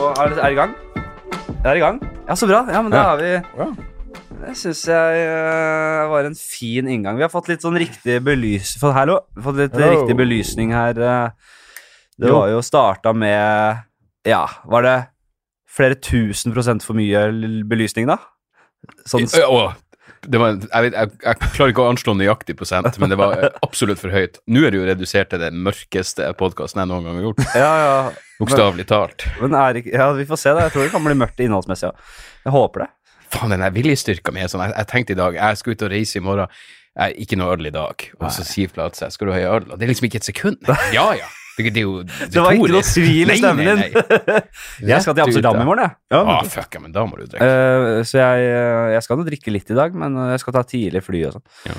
på Er det er det i gang? Det er i gang? Ja, så bra. Ja, men da har vi Det syns jeg eh, var en fin inngang. Vi har fått litt sånn riktig belys... For, hallo, fått litt Hello. riktig belysning her. eh. Det Jo. var jo starta med Ja, var det flere tusen prosent for mye l- belysning, da? Sånn Ja, å, var, jeg, vet, jeg, jeg klarer ikke å anslå nøyaktig prosent, men det var absolutt for høyt. Nå er det jo redusert til den mørkeste podkasten jeg noen gang har gjort. Ja, ja. Bokstavelig talt. Men er ikke Ja, vi får se, da. Jeg tror det kan bli mørkt innholdsmessig. Ja. Jeg håper det. Faen, den viljestyrka mi er sånn. Jeg, jeg tenkte i dag jeg skal ut og reise i morgen. Jeg, ikke noe øl i dag. Og så sier Flatseth skal du ha øl? Og det er liksom ikke et sekund. Ja, ja. Det, det jo Det var ikke noe tvil i stemmen din. Jeg skal til Amsterdam i morgen, jeg. Ja, Ah, fuck, men da må du drikke. Uh, så jeg, eh, jeg skal nå drikke litt i dag, men eh, jeg skal ta tidlig fly og sånn. Ja.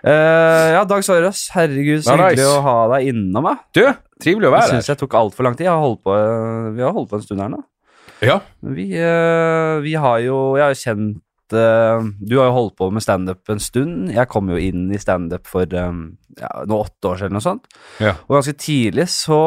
Uh, ja, Dag Sørås, herregud, så hyggelig nice. å ha deg innom. Jeg. Du, trivelig å være syns her. jeg tok altfor lang tid. Jeg har holdt på, vi har holdt på en stund her nå. Ja. Vi, uh, vi har jo Jeg har jo eh, Du har jo holdt på med standup en stund. Jeg kom jo inn i standup for um, ja, nå åtte år siden, eller noe sånt. Ja. Og ganske tidlig så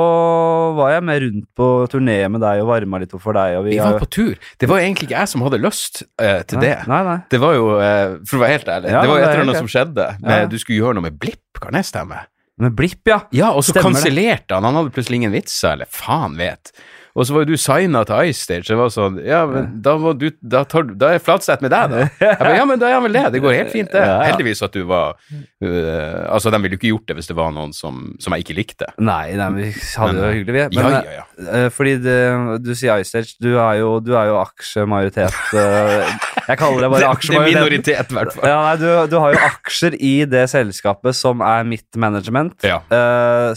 var jeg med rundt på turné med deg og varma litt for deg. Vi Vi var på tur. Det var egentlig ikke jeg som hadde lyst uh, til nei, det. Nei, nei. Det var jo, uh, for å være helt ærlig, Ja, det var jo et er eller annet som skjedde. Ja. Du skulle gjøre noe med Blipp, kan jeg stemme? Med Blipp, ja. Ja, og så kansellerte han. Han hadde plutselig ingen vitser, eller faen vet. Og så var jo du signa til iStage. Det var sånn Ja, men da, må du, da, tar, da er Flatseth med deg, da. Jeg ba, ja, men da er han vel det. Det går helt fint, det. Ja, ja. Heldigvis at du var uh, Altså, de ville jo ikke gjort det hvis det var noen som, som jeg ikke likte. Nei, nei, vi hadde Men, det jo hyggelig, vi. Ja, Men, ja, ja. eh, fordi det, du sier iStage, du er jo, du er jo aksjemajoritet Uh, Jeg kaller det bare aksjemajoritet. det er minoritet, i hvert fall. Ja, nei, du, du har jo aksjer i det selskapet som er mitt management. Ja.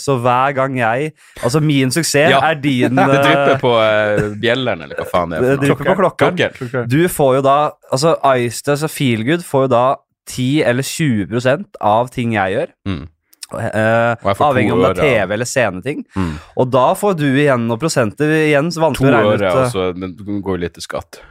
Så hver gang jeg Altså, min suksess er din eh, drypper på uh, bjelleren, eller hva faen det er. Det drypper på klokkeren. Klokkeren. Du får jo da Altså, iStage og Feelgood får jo da 10 eller 20% av ting jeg gjør. Mm. Uh, to avhengig om det er. TV eller sceneting. Mm. Og da får du igjen noen prosenter. Igjen så To vanskelig å regne ut øre, eh, altså, det går litt til skatt.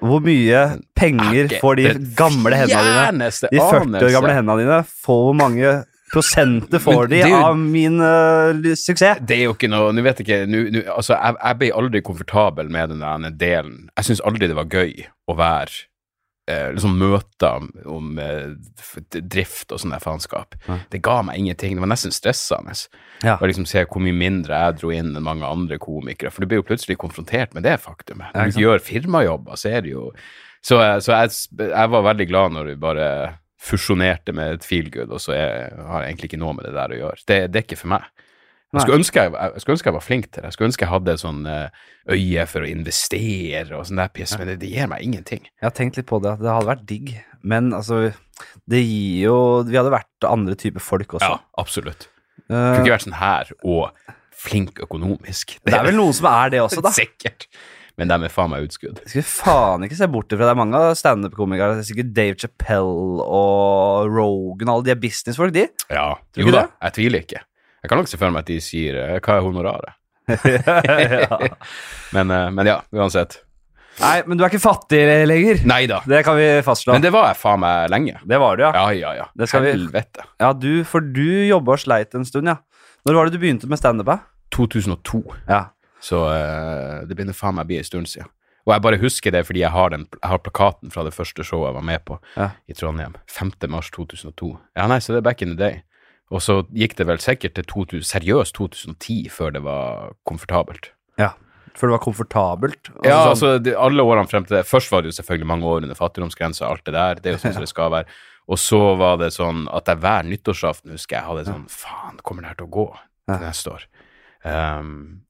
hvor mye penger får de gamle hendene dine. De 40 år gamle hendene dine får hvor mange prosenter får de jo- av min uh, suksess? Det er jo ikke noe Nå vet jeg ikke nu, nu, Altså, jeg, jeg ble aldri komfortabel med den delen. Jeg syns aldri det var gøy å være eh, liksom møter om eh, drift og sånn faenskap. Ja. Det ga meg ingenting. Det var nesten stressende. Ja. Å liksom se hvor mye mindre jeg dro inn enn mange andre komikere. For du blir jo plutselig konfrontert med det faktumet. Når du gjør firmajobber, så er det jo Så, så jeg, jeg var veldig glad når du bare fusjonerte med et feelgood, og så er, har jeg egentlig ikke noe med det der å gjøre. Det, det er ikke for meg. Jeg skulle, ønske jeg, jeg skulle ønske jeg var flink til det. Jeg skulle ønske jeg hadde sånn eh, øye for å investere og sånn der piss, men det, det gir meg ingenting. Jeg har tenkt litt på det, at det hadde vært digg. Men altså, det gir jo Vi hadde vært andre typer folk også. Ja, absolutt. Uh, Kunne ikke vært sånn her og flink økonomisk. det er vel noen som er det også, da. Sikkert. Men de er faen meg utskudd. Jeg skulle faen ikke se bort ifra det. er mange standup-komikere. det er Sikkert Dave Chappelle og Rogan alle de er businessfolk, de. Ja, jo da, jeg tviler ikke. Jeg kan nok se for meg at de sier eh, 'hva er honoraret'? ja. Men, eh, men ja, uansett. Nei, men du er ikke fattig lenger. Neida. Det kan vi fastslå. Men det var jeg faen meg lenge. Det var du, ja. Ja, ja, ja. Det skal vi- Ja, du, For du jobba og sleit en stund, ja. Når var det du begynte med standup? da? 2002. Ja. Så uh, det begynner faen meg å bli en stund siden. Og jeg bare husker det fordi jeg har, den, jeg har plakaten fra det første showet jeg var med på Ja. i Trondheim. 5. mars 2002. Ja, nei, så det er back in the day. Og så gikk det vel sikkert til 2000, seriøst 2010 før det var komfortabelt. ja. før det var komfortabelt? Altså, Ja, sånn- altså de, alle årene frem til det. Først var det jo selvfølgelig mange år under fattigdomsgrensa, alt det der. Det er jo sånn som det skal være. Og så var det sånn at jeg hver nyttårsaften, husker jeg, hadde sånn Faen, kommer det her til å gå til neste år? Um,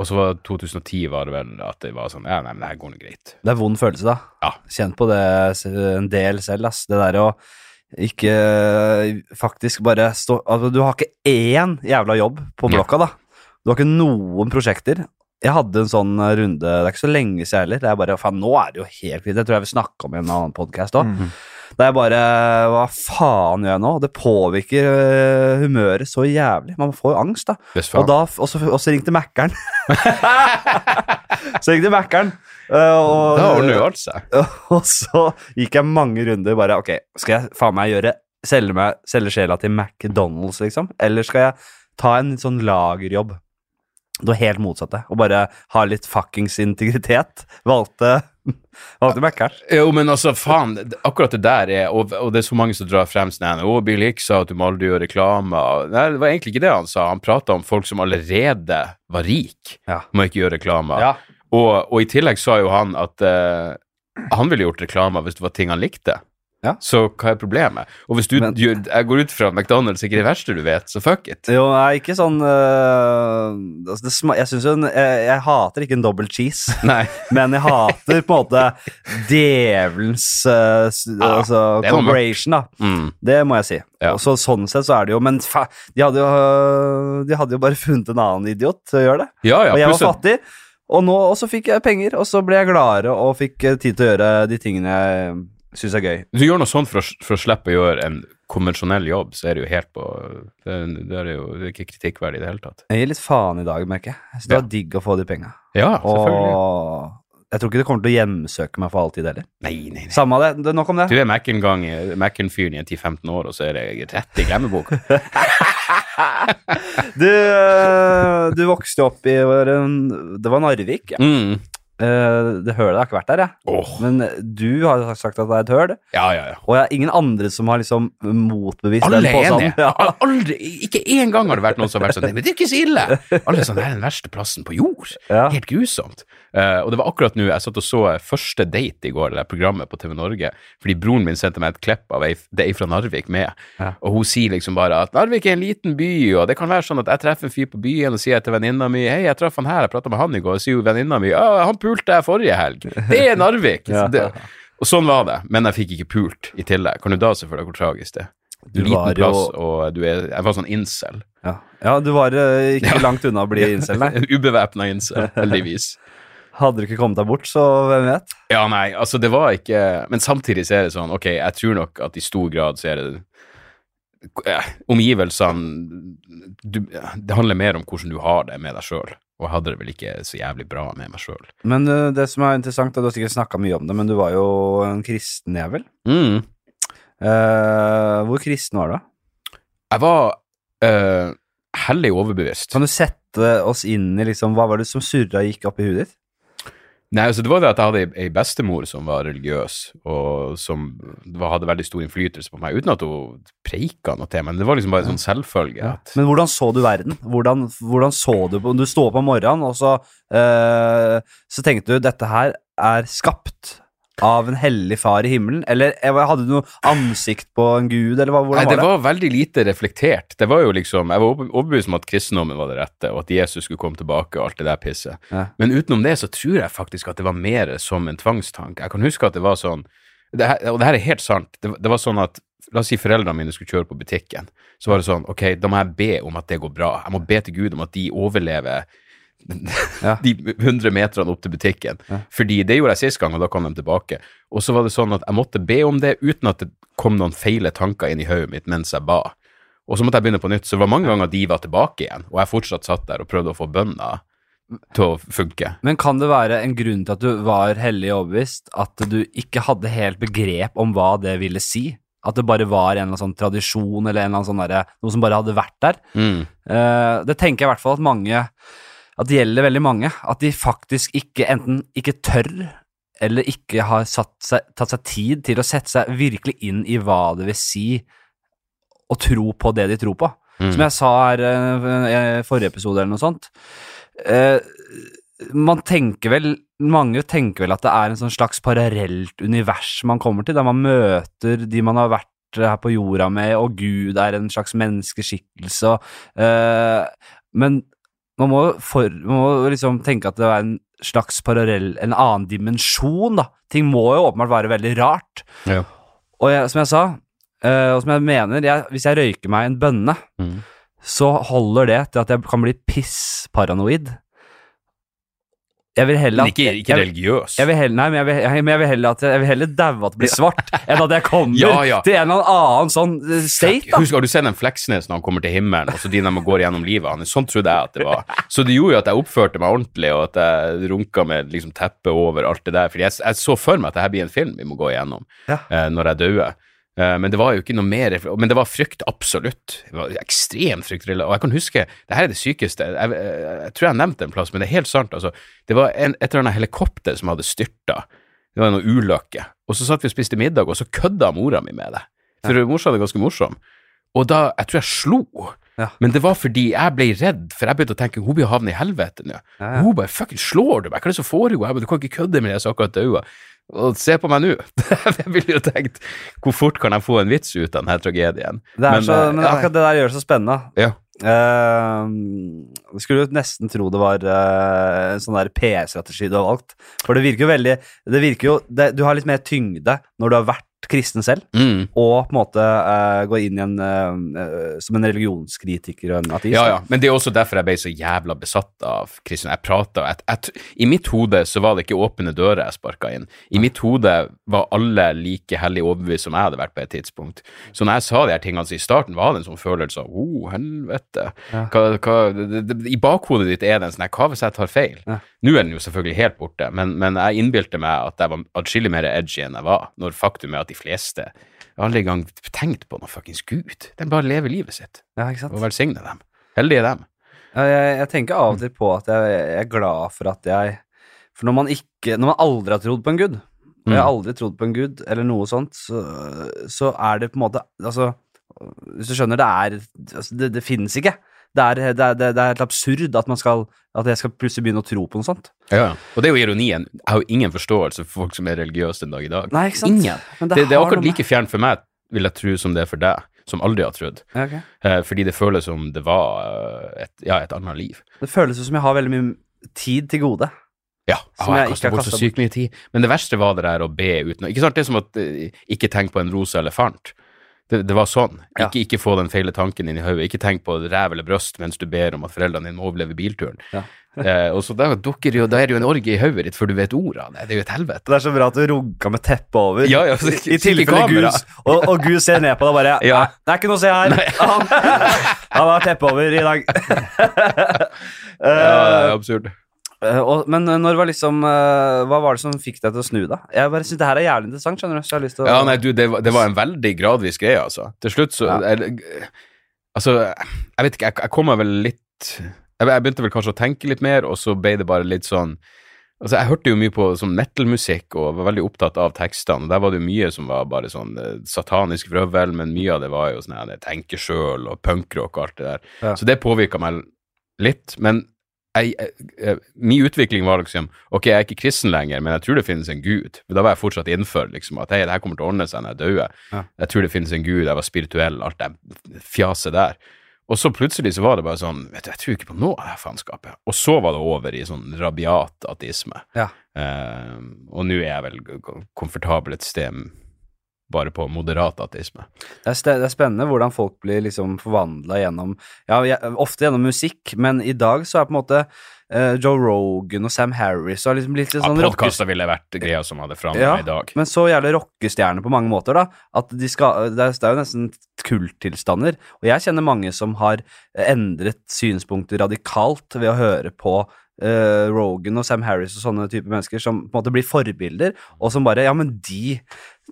og så var 2010 var det vel at det var sånn Ja, nei, men det her går nå greit. Det er vond følelse, da. Ja. Kjent på det en del selv, ass. Det der å ikke faktisk bare stå Altså, du har ikke én jævla jobb på Ja. blokka, da. Du har ikke noen prosjekter. Jeg hadde en sånn eh, runde, det er ikke så lenge siden heller. Det er bare, faen, nå er det jo helt fint. Det tror jeg vi snakka om i en annen podkast òg. Mm. Det er bare Hva faen gjør jeg nå? Det påvirker øh, humøret så jævlig. Man får jo angst, da. Yes, Og, da, og, så, og så ringte Mækkern. så ringte Mækkern. øh, og, Da ordner seg. og så gikk jeg mange runder bare Ok, skal jeg faen meg gjøre Selge, meg, selge sjela til McDonald's, liksom? Eller skal jeg ta en sånn lagerjobb? Det var helt motsatte. Å bare ha litt fuckings integritet. Valgte, valgte Mækkern. Jo, men altså, faen, akkurat det der er Og, og det er så mange som drar frem sånn Å, Bill Hicks sa at du må aldri gjøre reklame. Nei, det var egentlig ikke det han sa. Han prata om folk som allerede var rik, Ja. må ikke gjøre reklame. Ja. Og, og i tillegg sa jo han at uh, han ville gjort reklame hvis det var ting han likte. Ja. Så hva er problemet? Og hvis du Men- gjør, jeg går ut fra McDonald's ikke er det verste du vet, så fuck it. Jo, nei, ikke sånn øh, altså det Jeg syns jo en, jeg, jeg hater ikke en double cheese, Nei. men jeg hater på en måte djevelens øh, Ja, altså, det er corporation, da. Mm. Det må jeg si. Ja. Så, sånn sett så er det jo Men fa, de, hadde jo, øh, de hadde jo bare funnet en annen idiot til å gjøre det. Ja, ja. og jeg var fattig, og nå og så fikk jeg penger, og så ble jeg gladere og fikk øh, tid til å gjøre de tingene jeg syns er gøy. Du gjør noe sånt for å, for å slippe å gjøre en konvensjonell jobb, så er det jo helt på Det, det er jo det er ikke kritikkverdig i det hele tatt. Jeg gir litt faen i dag, merker jeg. Så det var Ja. digg å få de penga. Ja, selvfølgelig. Og jeg tror ikke det kommer til å hjemsøke meg for alltid heller. Nei, nei, nei. Samme det. det. Nok om det. Du er Mac-en-fyren i en 10-15 år, og så er det rett i glemmeboka. Du, øh, du vokste opp i Det var Narvik. Ja. Mm. Eh, Det hølet har ikke vært der, jeg. Oh. Men du har sagt at det er et høl, Ja, ja, ja. og jeg har ingen andre som har liksom motbevist Alle den er enige. påstanden. Ja. Aldri, ikke én gang har det vært noen som har vært sånn Men det er ikke så ille! Alle er sånn Det er den verste plassen på jord. Ja. Helt grusomt. Uh, og det var akkurat nå jeg satt og så Første date i går, det der programmet på TV Norge, fordi broren min sendte meg et klipp av ei, det ei fra Narvik med, Ja. og hun sier liksom bare at Narvik er en liten by, og det kan være sånn at jeg treffer en fyr på byen og sier til venninna mi Hei, jeg traff han her, jeg prata med han i går, og sier venninna mi han pulte jeg forrige helg. Det er Narvik! Ja. det, og sånn var det, men jeg fikk ikke pult i tillegg. Kan du da se for deg hvor tragisk det er? Du liten var jo- plass, og du er Jeg var sånn incel. Ja. ja, du var uh, ikke langt unna å bli incel, nei. Ubevæpna incel, heldigvis. Hadde du ikke kommet deg bort, så hvem vet? Ja, nei, altså det var ikke Men samtidig så er det sånn, ok, jeg tror nok at i stor grad så er det eh, Omgivelsene du, Det handler mer om hvordan du har det med deg sjøl. Og jeg hadde det vel ikke så jævlig bra med meg sjøl. Men uh, det som er interessant, og du har sikkert snakka mye om det, men du var jo en kristen jævel. Mm. Uh, hvor kristen var du? Jeg var uh, hellig overbevist. Kan du sette oss inn i liksom, hva var det som surra gikk opp i huet ditt? Nei, altså det var det at jeg hadde ei, bestemor som var religiøs, og som hadde veldig stor innflytelse på meg, uten at hun preika noe til meg. Men det var liksom bare en sånn selvfølge. at Men hvordan så du verden? Hvordan, hvordan så du på Du sto opp om morgenen, og så, øh, så tenkte du dette her er skapt av en hellig far i himmelen? Eller eh, hadde du noe ansikt på en gud, eller hva, Nei, hvordan det var det? var veldig lite reflektert. Det var jo liksom, Jeg var overbevist om at kristendommen var det rette, og at Jesus skulle komme tilbake og alt det der pisset. Ja. Men utenom det så tror jeg faktisk at det var mer som en tvangstanke. Jeg kan huske at det var sånn det her, Og det her er helt sant. Det, det var sånn at La oss si foreldrene mine skulle kjøre på butikken. Så var det sånn Ok, da må jeg be om at det går bra. Jeg må be til Gud om at de overlever Ja. de 100 meterne opp til butikken. Fordi det gjorde jeg sist gang, og da kom de tilbake. Og så var det sånn at jeg måtte be om det uten at det kom noen feile tanker inn i hodet mitt mens jeg ba. Og så måtte jeg begynne på nytt. Så det var mange ganger de var tilbake igjen, og jeg fortsatt satt der og prøvde å få bønna til å funke. Men kan det være en grunn til at du var hellig overbevist, at du ikke hadde helt begrep om hva det ville si? At det bare var en eller annen sånn tradisjon, eller en eller sånn der, noe som bare hadde vært der? Mm. Eh, det tenker jeg i hvert fall at mange At det gjelder veldig mange. At de faktisk ikke enten ikke tør eller ikke har satt seg, tatt seg tid til å sette seg virkelig inn i hva det vil si å tro på det de tror på. Mm. Som jeg sa her eh, i forrige episode eller noe sånt. Eh, man tenker vel Mange tenker vel at det er en sånn slags parallelt univers man kommer til, der man møter de man har vært her på jorda med, og Gud er en slags menneskeskikkelse. og, eh, men man må, for, man må liksom tenke at det er en slags parallell, en annen dimensjon, da. Ting må jo åpenbart være veldig rart. Ja. Og jeg, som jeg sa, uh, og som jeg mener, jeg, hvis jeg røyker meg en bønne, Mm. så holder det til at jeg kan bli pissparanoid. Jeg vil heller at ikke, ikke religiøs. jeg vil heller, nei, men jeg vil, jeg, men jeg vil heller at jeg vil heller daue at det blir svart, enn at jeg kommer Ja, ja. til en eller annen sånn eh, state, da. Husk, Har du sett den Fleksnes når han kommer til himmelen, og så de når går gjennom livet hans? Sånn trodde jeg at det var. Så det gjorde jo at jeg oppførte meg ordentlig, og at jeg runka med liksom teppet over alt det der. Fordi jeg så for meg at dette blir en film vi må gå igjennom Ja. eh, når jeg dauer. Eh, men det var jo ikke noe mer Men det var frykt, absolutt. Det var ekstremt frykt. Og jeg kan huske Det her er det sykeste. Jeg, jeg, jeg tror jeg har nevnt en plass, men det er helt sant. Altså, det var en, et eller annet helikopter som hadde styrta. Det var noe ulykke. Og så satt vi og spiste middag, og så kødda mora mi med det. For ja. morsan er ganske morsom. Og da Jeg tror jeg slo. Ja. Men det var fordi jeg ble redd, for jeg begynte å tenke hun blir havne i helvete nå. Ja, ja. Hun bare fucking slår du meg, hva er det som foregår? Jeg bare, du kan ikke kødde med det, jeg er akkurat daua. Og se på meg nå. jeg ville jo tenkt hvor fort kan jeg få en vits ut av denne tragedien? Det men, så, men akkurat det der gjør det så spennende. Ja. Uh, skulle jo nesten tro det var uh, en sånn der PR-strategi du har valgt. For det virker jo veldig Det virker jo det, Du har litt mer tyngde når du har vært kristen selv, mm. og på en måte uh, gå inn i en uh, som en religionskritiker og en ateist. Ja, ja, men det er også derfor jeg ble så jævla besatt av kristen. Jeg prata I mitt hode så var det ikke åpne dører jeg sparka inn. I mitt hode var alle like hellig overbevist som jeg hadde vært på et tidspunkt. Så når jeg sa de her tingene så i starten, var det en sånn følelse av å, oh, helvete. Ja. Hva, hva, det, det, I bakhodet ditt er det en sånn hva hvis jeg tar feil? Ja. Nå er den jo selvfølgelig helt borte, men, men jeg innbilte meg at jeg var atskillig mer edgy enn jeg var, når faktum er at de fleste har aldri engang tenkt på noe fuckings gud. De bare lever livet sitt. Ja, ikke sant? Og velsigne dem. Heldige dem. Ja, jeg, jeg, tenker av og til på at jeg, jeg, er glad for at jeg For når man ikke Når man aldri har trodd på en gud, og jeg har mm. aldri trodd på en gud, eller noe sånt, så, så er det på en måte Altså, hvis du skjønner, det er altså, Det, det finnes ikke det er, det, er, det er, helt absurd at, man skal, at jeg skal plutselig begynne å tro på noe sånt. Ja, og det er jo ironien. Jeg har jo ingen forståelse for folk som er religiøse den dag i dag. Nei, ikke sant? Ingen. Det, det, er akkurat like fjernt for meg, vil jeg tro, som det er for deg, som aldri har trodd. Okay. Eh, fordi det føles som det var eh, et, ja, et annet liv. Det føles som jeg har veldig mye tid til gode. Ja, jeg har kasta bort så sykt mye tid. Men det verste var det der å be uten Ikke sant, det er som at uh, ikke tenk på en rosa elefant. Det, det var sånn. Ja. Ikke, ikke, få den feile tanken inn i hodet. Ikke tenk på ræv eller bryst mens du ber om at foreldrene dine må overleve bilturen. Ja. eh, og så da, dukker jo, da er det jo en orgie i hodet ditt før du vet ordet av det. Er jo et helvete. Det er så bra at du runka med teppet over, ja, ja, så, i tilfelle Gus og, og Gus ser ned på deg bare ja. Det er ikke noe å se her. Han, han har teppet over i dag. ja, det er absurd. Uh, og, men uh, når var liksom uh, Hva var det som fikk deg til å snu, da? Jeg bare synes det her er jævlig interessant. skjønner du? Så jeg har lyst til å... Ja, nei, du, det, det, var en veldig gradvis greie, altså. Til slutt så ja. jeg, Altså, jeg vet ikke, jeg, jeg kom meg vel litt jeg, jeg, begynte vel kanskje å tenke litt mer, og så ble det bare litt sånn Altså, jeg hørte jo mye på sånn metal-musikk og var veldig opptatt av tekstene. og Der var det jo mye som var bare sånn satanisk vrøvl, men mye av det var jo sånn jeg tenker sjøl og punkrock og alt det der. Ja. Så det påvirka meg litt. Men jeg, jeg, min utvikling var liksom Ok, jeg er ikke kristen lenger, men jeg tror det finnes en gud. Da var jeg fortsatt innenfor liksom, at hei, det her kommer til å ordne seg når jeg dør. Ja. Jeg tror det finnes en gud, jeg var spirituell, alt det fjaset der. Og så plutselig så var det bare sånn vet du, Jeg tror ikke på noe av det faenskapet. Og så var det over i sånn rabiat ateisme. Ja. Uh, og nå er jeg vel komfortabel et sted bare på moderat ateisme. Det er, spennende hvordan folk blir liksom forvandla gjennom Ja, ofte gjennom musikk, men i dag så er på en måte uh, Joe Rogan og Sam Harris og liksom litt sånn ja, Podkaster ville vært greia som hadde fram ja, i dag. Men så gjelder rockestjerner på mange måter, da. At de skal, det, er, det er jo nesten kulttilstander. Og jeg kjenner mange som har endret synspunkter radikalt ved å høre på uh, Rogan og Sam Harris og sånne type mennesker som på en måte blir forbilder, og som bare Ja, men de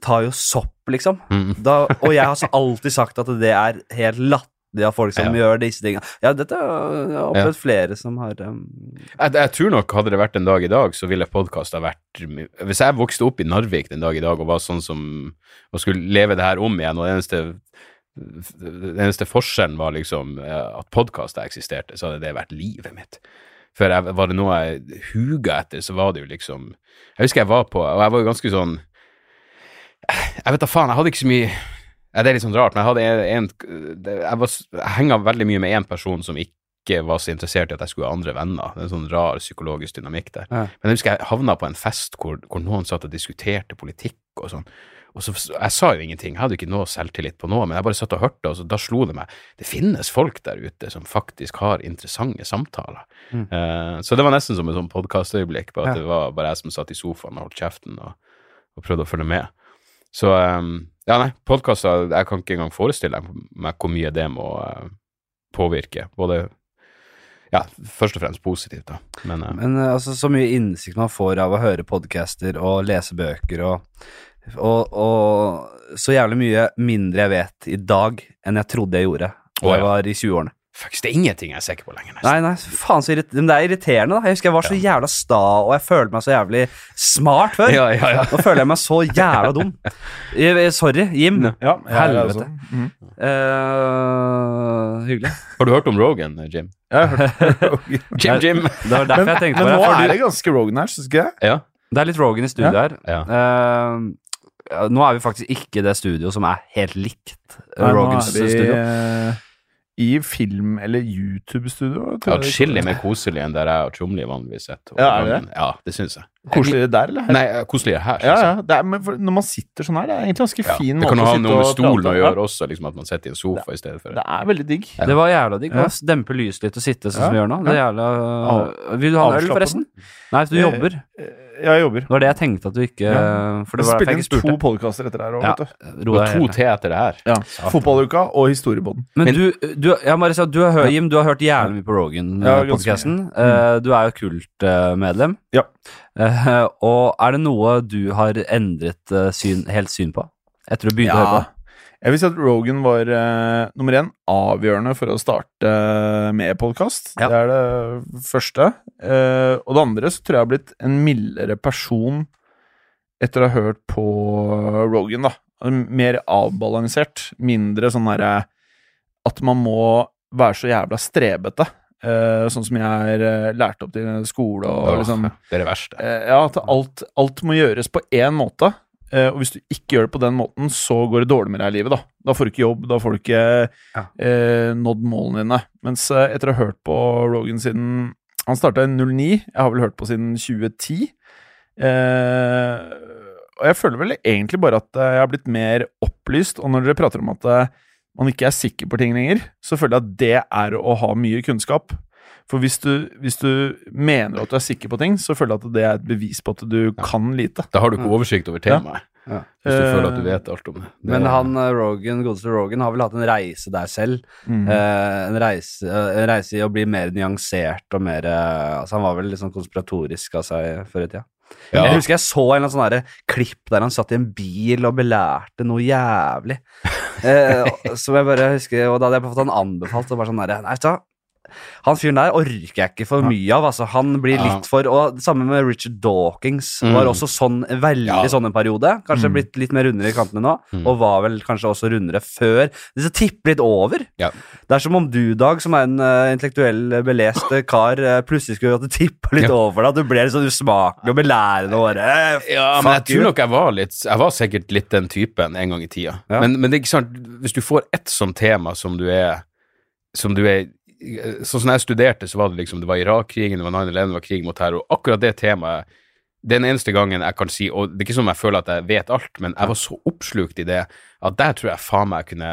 tar jo sopp, liksom. Mm. Da, og jeg har alltid sagt at det er helt latterlig av folk som ja. gjør disse tingene. Ja, dette har jeg opplevd ja. flere som har um... jeg, jeg, tror nok hadde det vært en dag i dag, så ville podkast ha vært Hvis jeg vokste opp i Narvik den dag i dag og var sånn som og skulle leve det her om igjen, og det eneste den eneste forskjellen var liksom at podkaster eksisterte, så hadde det vært livet mitt. For jeg, var det noe jeg huga etter, så var det jo liksom Jeg husker jeg var på, og jeg var jo ganske sånn Jeg vet da faen, jeg hadde ikke så mye ja, Det er litt sånn rart, men jeg hadde en, Jeg, var, jeg henga veldig mye med én person som ikke var så interessert i at jeg skulle ha andre venner. Det er en sånn rar psykologisk dynamikk der. Ja. Men jeg husker jeg havna på en fest hvor, hvor noen satt og diskuterte politikk og sånn. Og så, Jeg sa jo ingenting, jeg hadde jo ikke noe selvtillit på noe, men jeg bare satt og hørte, og så, da slo det meg det finnes folk der ute som faktisk har interessante samtaler. Mm. Uh, så det var nesten som et sånn podkastøyeblikk, på at ja. det var bare jeg som satt i sofaen og holdt kjeften og, og prøvde å følge med. Så um, ja, nei, podkaster Jeg kan ikke engang forestille meg hvor mye det må uh, påvirke. Både ja, først og fremst positivt, da. Men, uh, Men uh, altså, så mye innsikt man får av å høre podcaster og lese bøker og Og, og så jævlig mye mindre jeg vet i dag enn jeg trodde jeg gjorde da jeg var i 20-årene. Fucks, det er ingenting jeg er sikker på lenger. nesten. Nei, nei, faen så irriterende. men det er irriterende. da Jeg husker jeg var så jævla sta, og jeg følte meg så jævlig smart før. Ja, ja, ja. Nå føler jeg meg så jævla dum. Eh, Sorry, Jim. Ja, Helvete. altså. Mhm. Eh, hyggelig. Har du hørt om Rogan, Jim? Jeg har hørt Rogan. Jim, Jim. Det var derfor jeg tenkte på. Men nå er det ganske Rogan her, syns ikke jeg? Ja. Det er litt Rogan i studio her. ja. Uh, nå er vi faktisk ikke det studio som er helt likt uh, Rogans studio. Eh, I film- eller YouTube-studio. det Atskillig mer koselig enn der jeg og Tjomli vanligvis sitter. Ja, er det? Ja, det syns jeg. Koseligere der, eller? her? Nei, koseligere her. Ja, ja. Det er, men for, når man sitter sånn her, det er egentlig ganske Ja. fin Det måte kan å ha noe med stolen å gjøre også, liksom at man sitter i en sofa i stedet for Ja, det er veldig digg. Ja. Det var jævla digg. Ja. Dempe lyset litt og sitte sånn Ja, som vi gjør nå. Det er jævla Vil du ha en øl, forresten? Nei, du Eh, jobber. Ja, jeg jobber. Det var det jeg tenkte at du ikke Ja. For det Jeg var derfor spiller inn to podkaster etter det her òg, Ja, vet du. var to til etter det her. Ja. Fotballuka og Historiebåten. Men Men- du, du, jeg må bare si at du har hørt, Jim, du har hørt jævlig mye på Rogan-podkasten. Rogan-podkasten. du er jo kultmedlem. Ja. Eh, og er det noe du har endret eh, syn, helt syn på etter å begynne å høre på? Jeg vil si at Rogan var uh, nummer én avgjørende for å starte eh, med podkast. Ja. Det er det første. Uh, og det andre så tror jeg jeg har blitt en mildere person etter å ha hørt på Rogan, da. Mer avbalansert. Mindre sånn derre at man må være så jævla strebete. Uh, sånn som jeg er lært opp til skole og Åh, liksom Det er det verste. Ja, at alt, alt må gjøres på én måte. Eh, og hvis du ikke gjør det på den måten, så går det dårlig med deg i livet. Da Da får du ikke jobb, da får du ikke Ja. uh, nådd målene dine. Mens uh, etter å ha hørt på Rogan siden Han starta i 09, jeg har vel hørt på siden 2010. Eh, og jeg føler vel egentlig bare at jeg har blitt mer opplyst, og når dere prater om at man ikke er sikker på ting lenger, så føler jeg at det er å ha mye kunnskap. For hvis du, hvis du mener at du er sikker på ting, så føler jeg at det er et bevis på at du kan lite. Da har du ikke oversikt over temaet. Ja. Hvis du Eh, føler at du vet alt om det. det Men han eh, Rogan, godeste Rogan har vel hatt en reise der selv. Mm. Eh, en, reise, eh, en reise i å bli mer nyansert og mer eh, Altså, han var vel litt sånn konspiratorisk av seg før i tida. ja. Jeg husker jeg så en sånn klipp der han satt i en bil og belærte noe jævlig. Eh, som jeg bare husker Og da hadde jeg fått han anbefalt, og bare sånn der, Nei, hva. Han fyren der orker jeg ikke for mye av. Altså, han blir litt for Og samme med Richard Dawkins. Mm. Var også sånn veldig Ja. sånn en periode. Kanskje Mm. blitt litt mer rundere i kantene nå. Mm. Og var vel kanskje også rundere før. Det tipper litt over. Ja. Det er som om du, Dag, som er en uh, intellektuell eh, belest eh, kar, uh, plutselig skulle at det tippa litt Ja. over deg. At du ble litt sånn usmakelig og belærende. Og bare, Ja, men jeg tror nok jeg var litt Jeg var sikkert litt den typen en gang i tida. Men, men det er ikke sant, hvis du får ett sånt tema som du er Som du er Sånn som jeg studerte, så var det liksom Det var Irak-krigen, det var 9-11, det var krig mot terror. Akkurat det temaet Den eneste gangen jeg kan si Og det er ikke som jeg føler at jeg vet alt, men jeg var så oppslukt i det at der tror jeg faen meg jeg kunne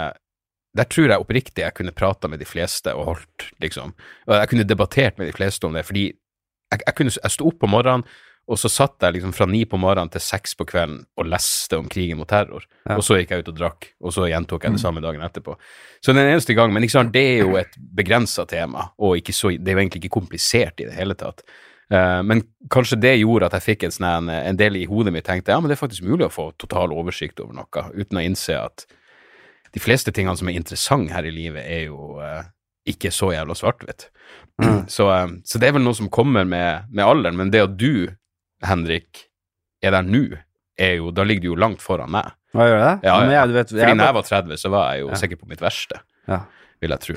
der tror jeg oppriktig jeg kunne prata med de fleste og holdt, liksom. Og jeg kunne debattert med de fleste om det, fordi jeg, jeg kunne jeg sto opp på morgenen, og så satt jeg liksom fra ni på morgenen til seks på kvelden og leste om krigen mot terror. Ja. Og så gikk jeg ut og drakk, og så gjentok jeg det samme dagen etterpå. Så den eneste gang, men liksom, det er jo et begrensa tema, og ikke så, det er jo egentlig ikke komplisert i det hele tatt. Eh, men kanskje det gjorde at jeg fikk en, sånn, en, en del i hodet mitt tenkte ja, men det er faktisk mulig å få total oversikt over noe, uten å innse at de fleste tingene som er interessante her i livet, er jo uh, ikke så jævla svart-hvitt. Så, uh, så det er vel noe som kommer med, med alderen, men det at du, Henrik, er der nå, er jo, da ligger du jo langt foran meg. Hva gjør det? Ja, men ja. jeg, du vet, Fordi jeg, når jeg var 30, så var jeg jo Ja. sikkert på mitt verste, Ja. vil jeg tro.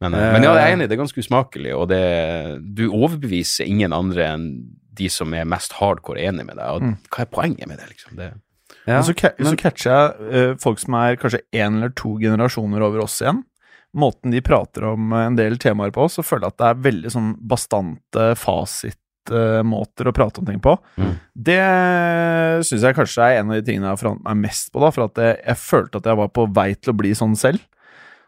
Men, eh, men ja, jeg er enig, det er ganske usmakelig, og det, du overbeviser ingen andre enn de som er mest hardcore enig med deg, og Mm. hva er poenget med det, liksom? Det, ja, så, men- så catcher jeg uh, folk som er kanskje én eller to generasjoner over oss igjen. Måten de prater om eh, en del temaer på, så føler jeg at det er veldig sånn bastante fasitmåter å prate om ting på. Mm. Det syns jeg kanskje er en av de tingene jeg har forandret meg mest på, da, for at jeg, jeg følte at jeg var på vei til å bli sånn selv.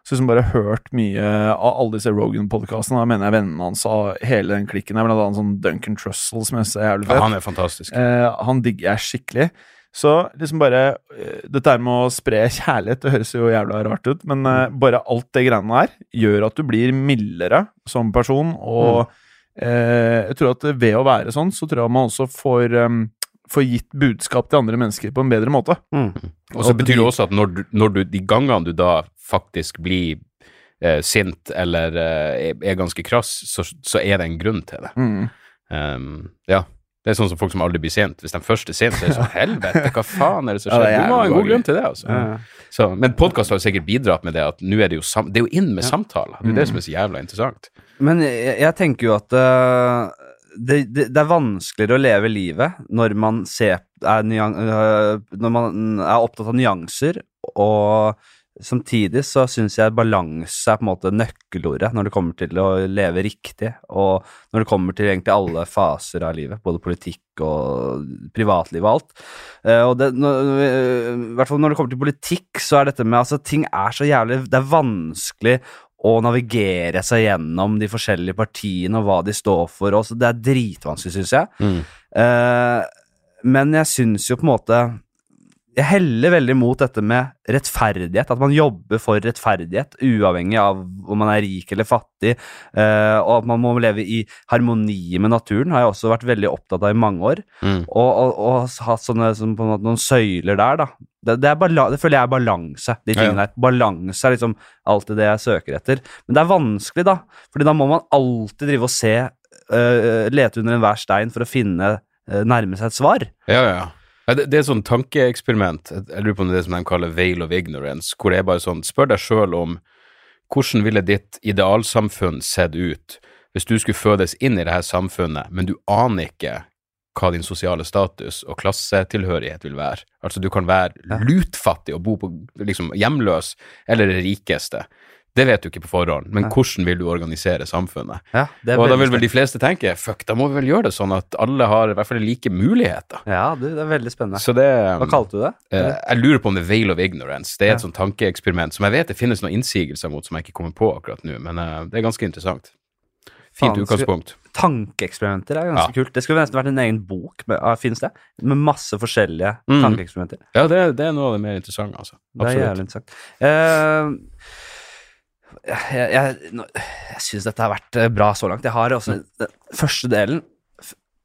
Så liksom bare hørt mye av alle disse Rogan-podkastene. Da mener jeg vennene hans og hele den klikken. Jeg blant annet sånn Duncan Trussell som jeg ser jævlig fett. ja, han er fantastisk. Eh, han digger jeg skikkelig. Så liksom bare eh, Dette her med å spre kjærlighet, det høres jo jævla rart ut, men eh, bare alt det greiene der gjør at du blir mildere som person, og eh, jeg tror at ved å være sånn, så tror jeg man også får, um, får gitt budskap til andre mennesker på en bedre måte. Mm. Og så betyr det også at når du, når du de gangene du da faktisk blir eh, sint eller eh, er, ganske krass, så, så er det en grunn til det. Um, ja. Det er sånn som folk som aldri blir sint. Hvis de først er sint, så er det sånn helvete, hva faen er det som Ja, det skjer? er du må ha en god grunn til det, altså. Ja. Så, men podkast har jo sikkert bidratt med det at nå er det jo sam Det er jo inn med samtaler. Det er jo det som er så jævla interessant. Men jeg, jeg tenker jo at uh, det, det, det er vanskeligere å leve livet når man, ser, er, nyan, uh, når man er opptatt av nyanser, og samtidig så syns jeg balanse er på en måte nøkkelordet når det kommer til å leve riktig, og når det kommer til egentlig alle faser av livet, både politikk og privatliv og alt. Uh, og det, når, I hvert fall når det kommer til politikk, så er dette med altså Ting er så jævlig Det er vanskelig å navigere seg gjennom de forskjellige partiene og hva de står for. Også. Det er dritvanskelig, syns jeg. Mm. Uh, men jeg syns jo på en måte Jeg heller veldig mot dette med rettferdighet. At man jobber for rettferdighet, uavhengig av om man er rik eller fattig. Uh, og at man må leve i harmoni med naturen, har jeg også vært veldig opptatt av i mange år. Mm. Og, og, og hatt sånne, en måte, noen søyler der, da. Det, det, det føler jeg er balanse, de tingene der. Balanse er liksom alltid det jeg søker etter. Men det er vanskelig, da. Fordi da må man alltid drive og se, uh, lete under enhver stein for å finne, uh, nærme seg et svar. Ja, ja, ja. Det, det er sånn tankeeksperiment, jeg lurer på om det er det som de kaller veil of ignorance, hvor det er bare sånn, spør deg sjøl om hvordan ville ditt idealsamfunn sett ut hvis du skulle fødes inn i det her samfunnet, men du aner ikke hva din sosiale status og klassetilhørighet vil være. Altså, du kan være lutfattig og bo på liksom hjemløs, eller det rikeste. Det vet du ikke på forhånd, men hvordan vil du organisere samfunnet? Ja, det Og da vil vel de fleste tenke, fuck, da må vi vel gjøre det sånn at alle har i hvert fall like muligheter. Ja, det er veldig spennende. Så det Hva kalte du det? eh, Jeg lurer på om det er veil of ignorance. Det er et Ja. sånt tankeeksperiment som jeg vet det finnes noen innsigelser mot som jeg ikke kommer på akkurat nå, men eh, det er ganske interessant. Fint Fanske. utgangspunkt. Tankeeksperimenter er ganske kult. Det skulle nesten vært en egen bok, med, ah, finnes det? Med masse forskjellige Mm. tankeeksperimenter. Ja, det, det er noe av det mer interessante, altså. Det er jævlig interessant. Uh, jeg jeg, jeg syns dette har vært eh, bra så langt. Jeg har også den Første delen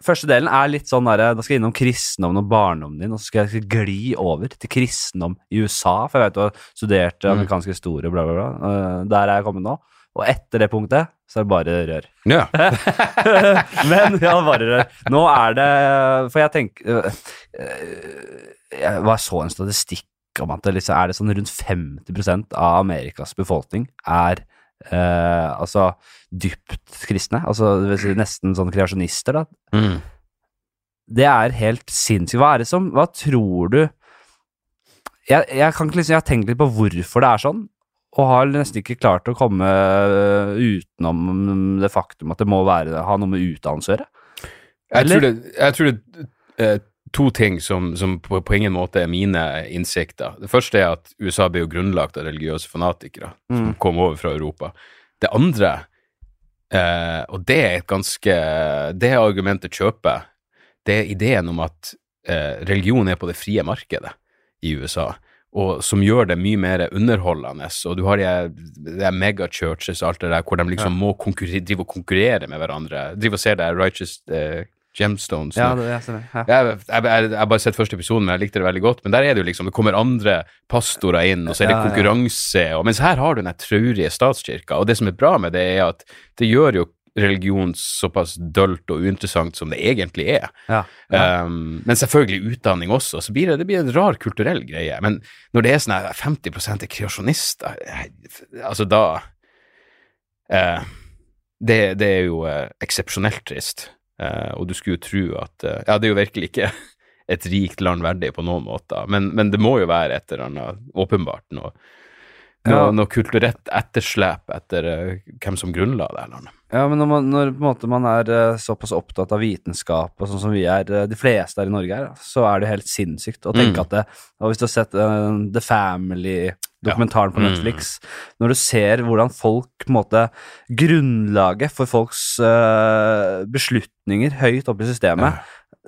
Første delen er litt sånn der, Da skal jeg innom kristendommen og barndommen din, og så skal jeg gli over til kristendom i USA, for jeg vet du har studert Mm. amerikansk historie og bla, bla, bla. Eh, der er jeg kommet nå. Og etter det punktet så er det bare rør. Ja. Men ja, bare rør. Nå er det For jeg tenker øh, øh, Jeg var så en statistikk om at det liksom er det sånn rundt 50% av Amerikas befolkning er eh, altså dypt kristne. Altså nesten sånn kreasjonister, da. Mm. Det er helt sinnssykt. Hva er det som Hva tror du jeg, jeg kan ikke liksom Jeg har tenkt litt på hvorfor det er sånn, og har nesten ikke klart å komme øh, utenom det faktum at det må være, ha noe med utdannelse å gjøre. Jeg tror det, jeg tror det er to ting som, som på, på ingen måte er mine innsikter. Det første er at USA ble jo grunnlagt av religiøse fanatikere som Mm. kom over fra Europa. Det andre, eh, og det er et ganske Det argumentet kjøper, det er ideen om at eh, religion er på det frie markedet i USA. Og som gjør det mye mer underholdende. Og du har de, de megachurches og alt det der, hvor de liksom må konkurre, drive og konkurrere med hverandre. Drive og se det Righteous eh, Gemstones. Ja, det, jeg. Ja. Jeg, jeg, jeg, bare sett første episoden, men jeg likte det veldig godt. Men der er det jo liksom, det kommer andre pastorer inn, og så er det Ja, ja. konkurranse. Og, mens her har du den traurige statskirka. Og det som er bra med det, er at det gjør jo religion såpass dølt og uinteressant som det egentlig er. Ja. Ja. Um, men selvfølgelig utdanning også, så blir det, det blir en rar kulturell greie. Men når det er sånn her 50 er kreasjonister, altså da uh, det, det er jo uh, eksepsjonelt trist. Uh, og du skulle jo tro at Ja, det er jo virkelig ikke et rikt land verdig på noen måter, men, men det må jo være et eller annet åpenbart noe, noe, Ja. noe kulturelt etterslep etter hvem som grunnla det landet. Ja, men når, man, når måte man er eh, såpass opptatt av vitenskap, og sånn som vi er, eh, de fleste her i Norge er, så er det helt sinnssykt å tenke Mm. at det Og hvis du har sett uh, The Family-dokumentaren på Mm. Netflix, når du ser hvordan folk på en måte Grunnlaget for folks beslutninger høyt oppe i systemet,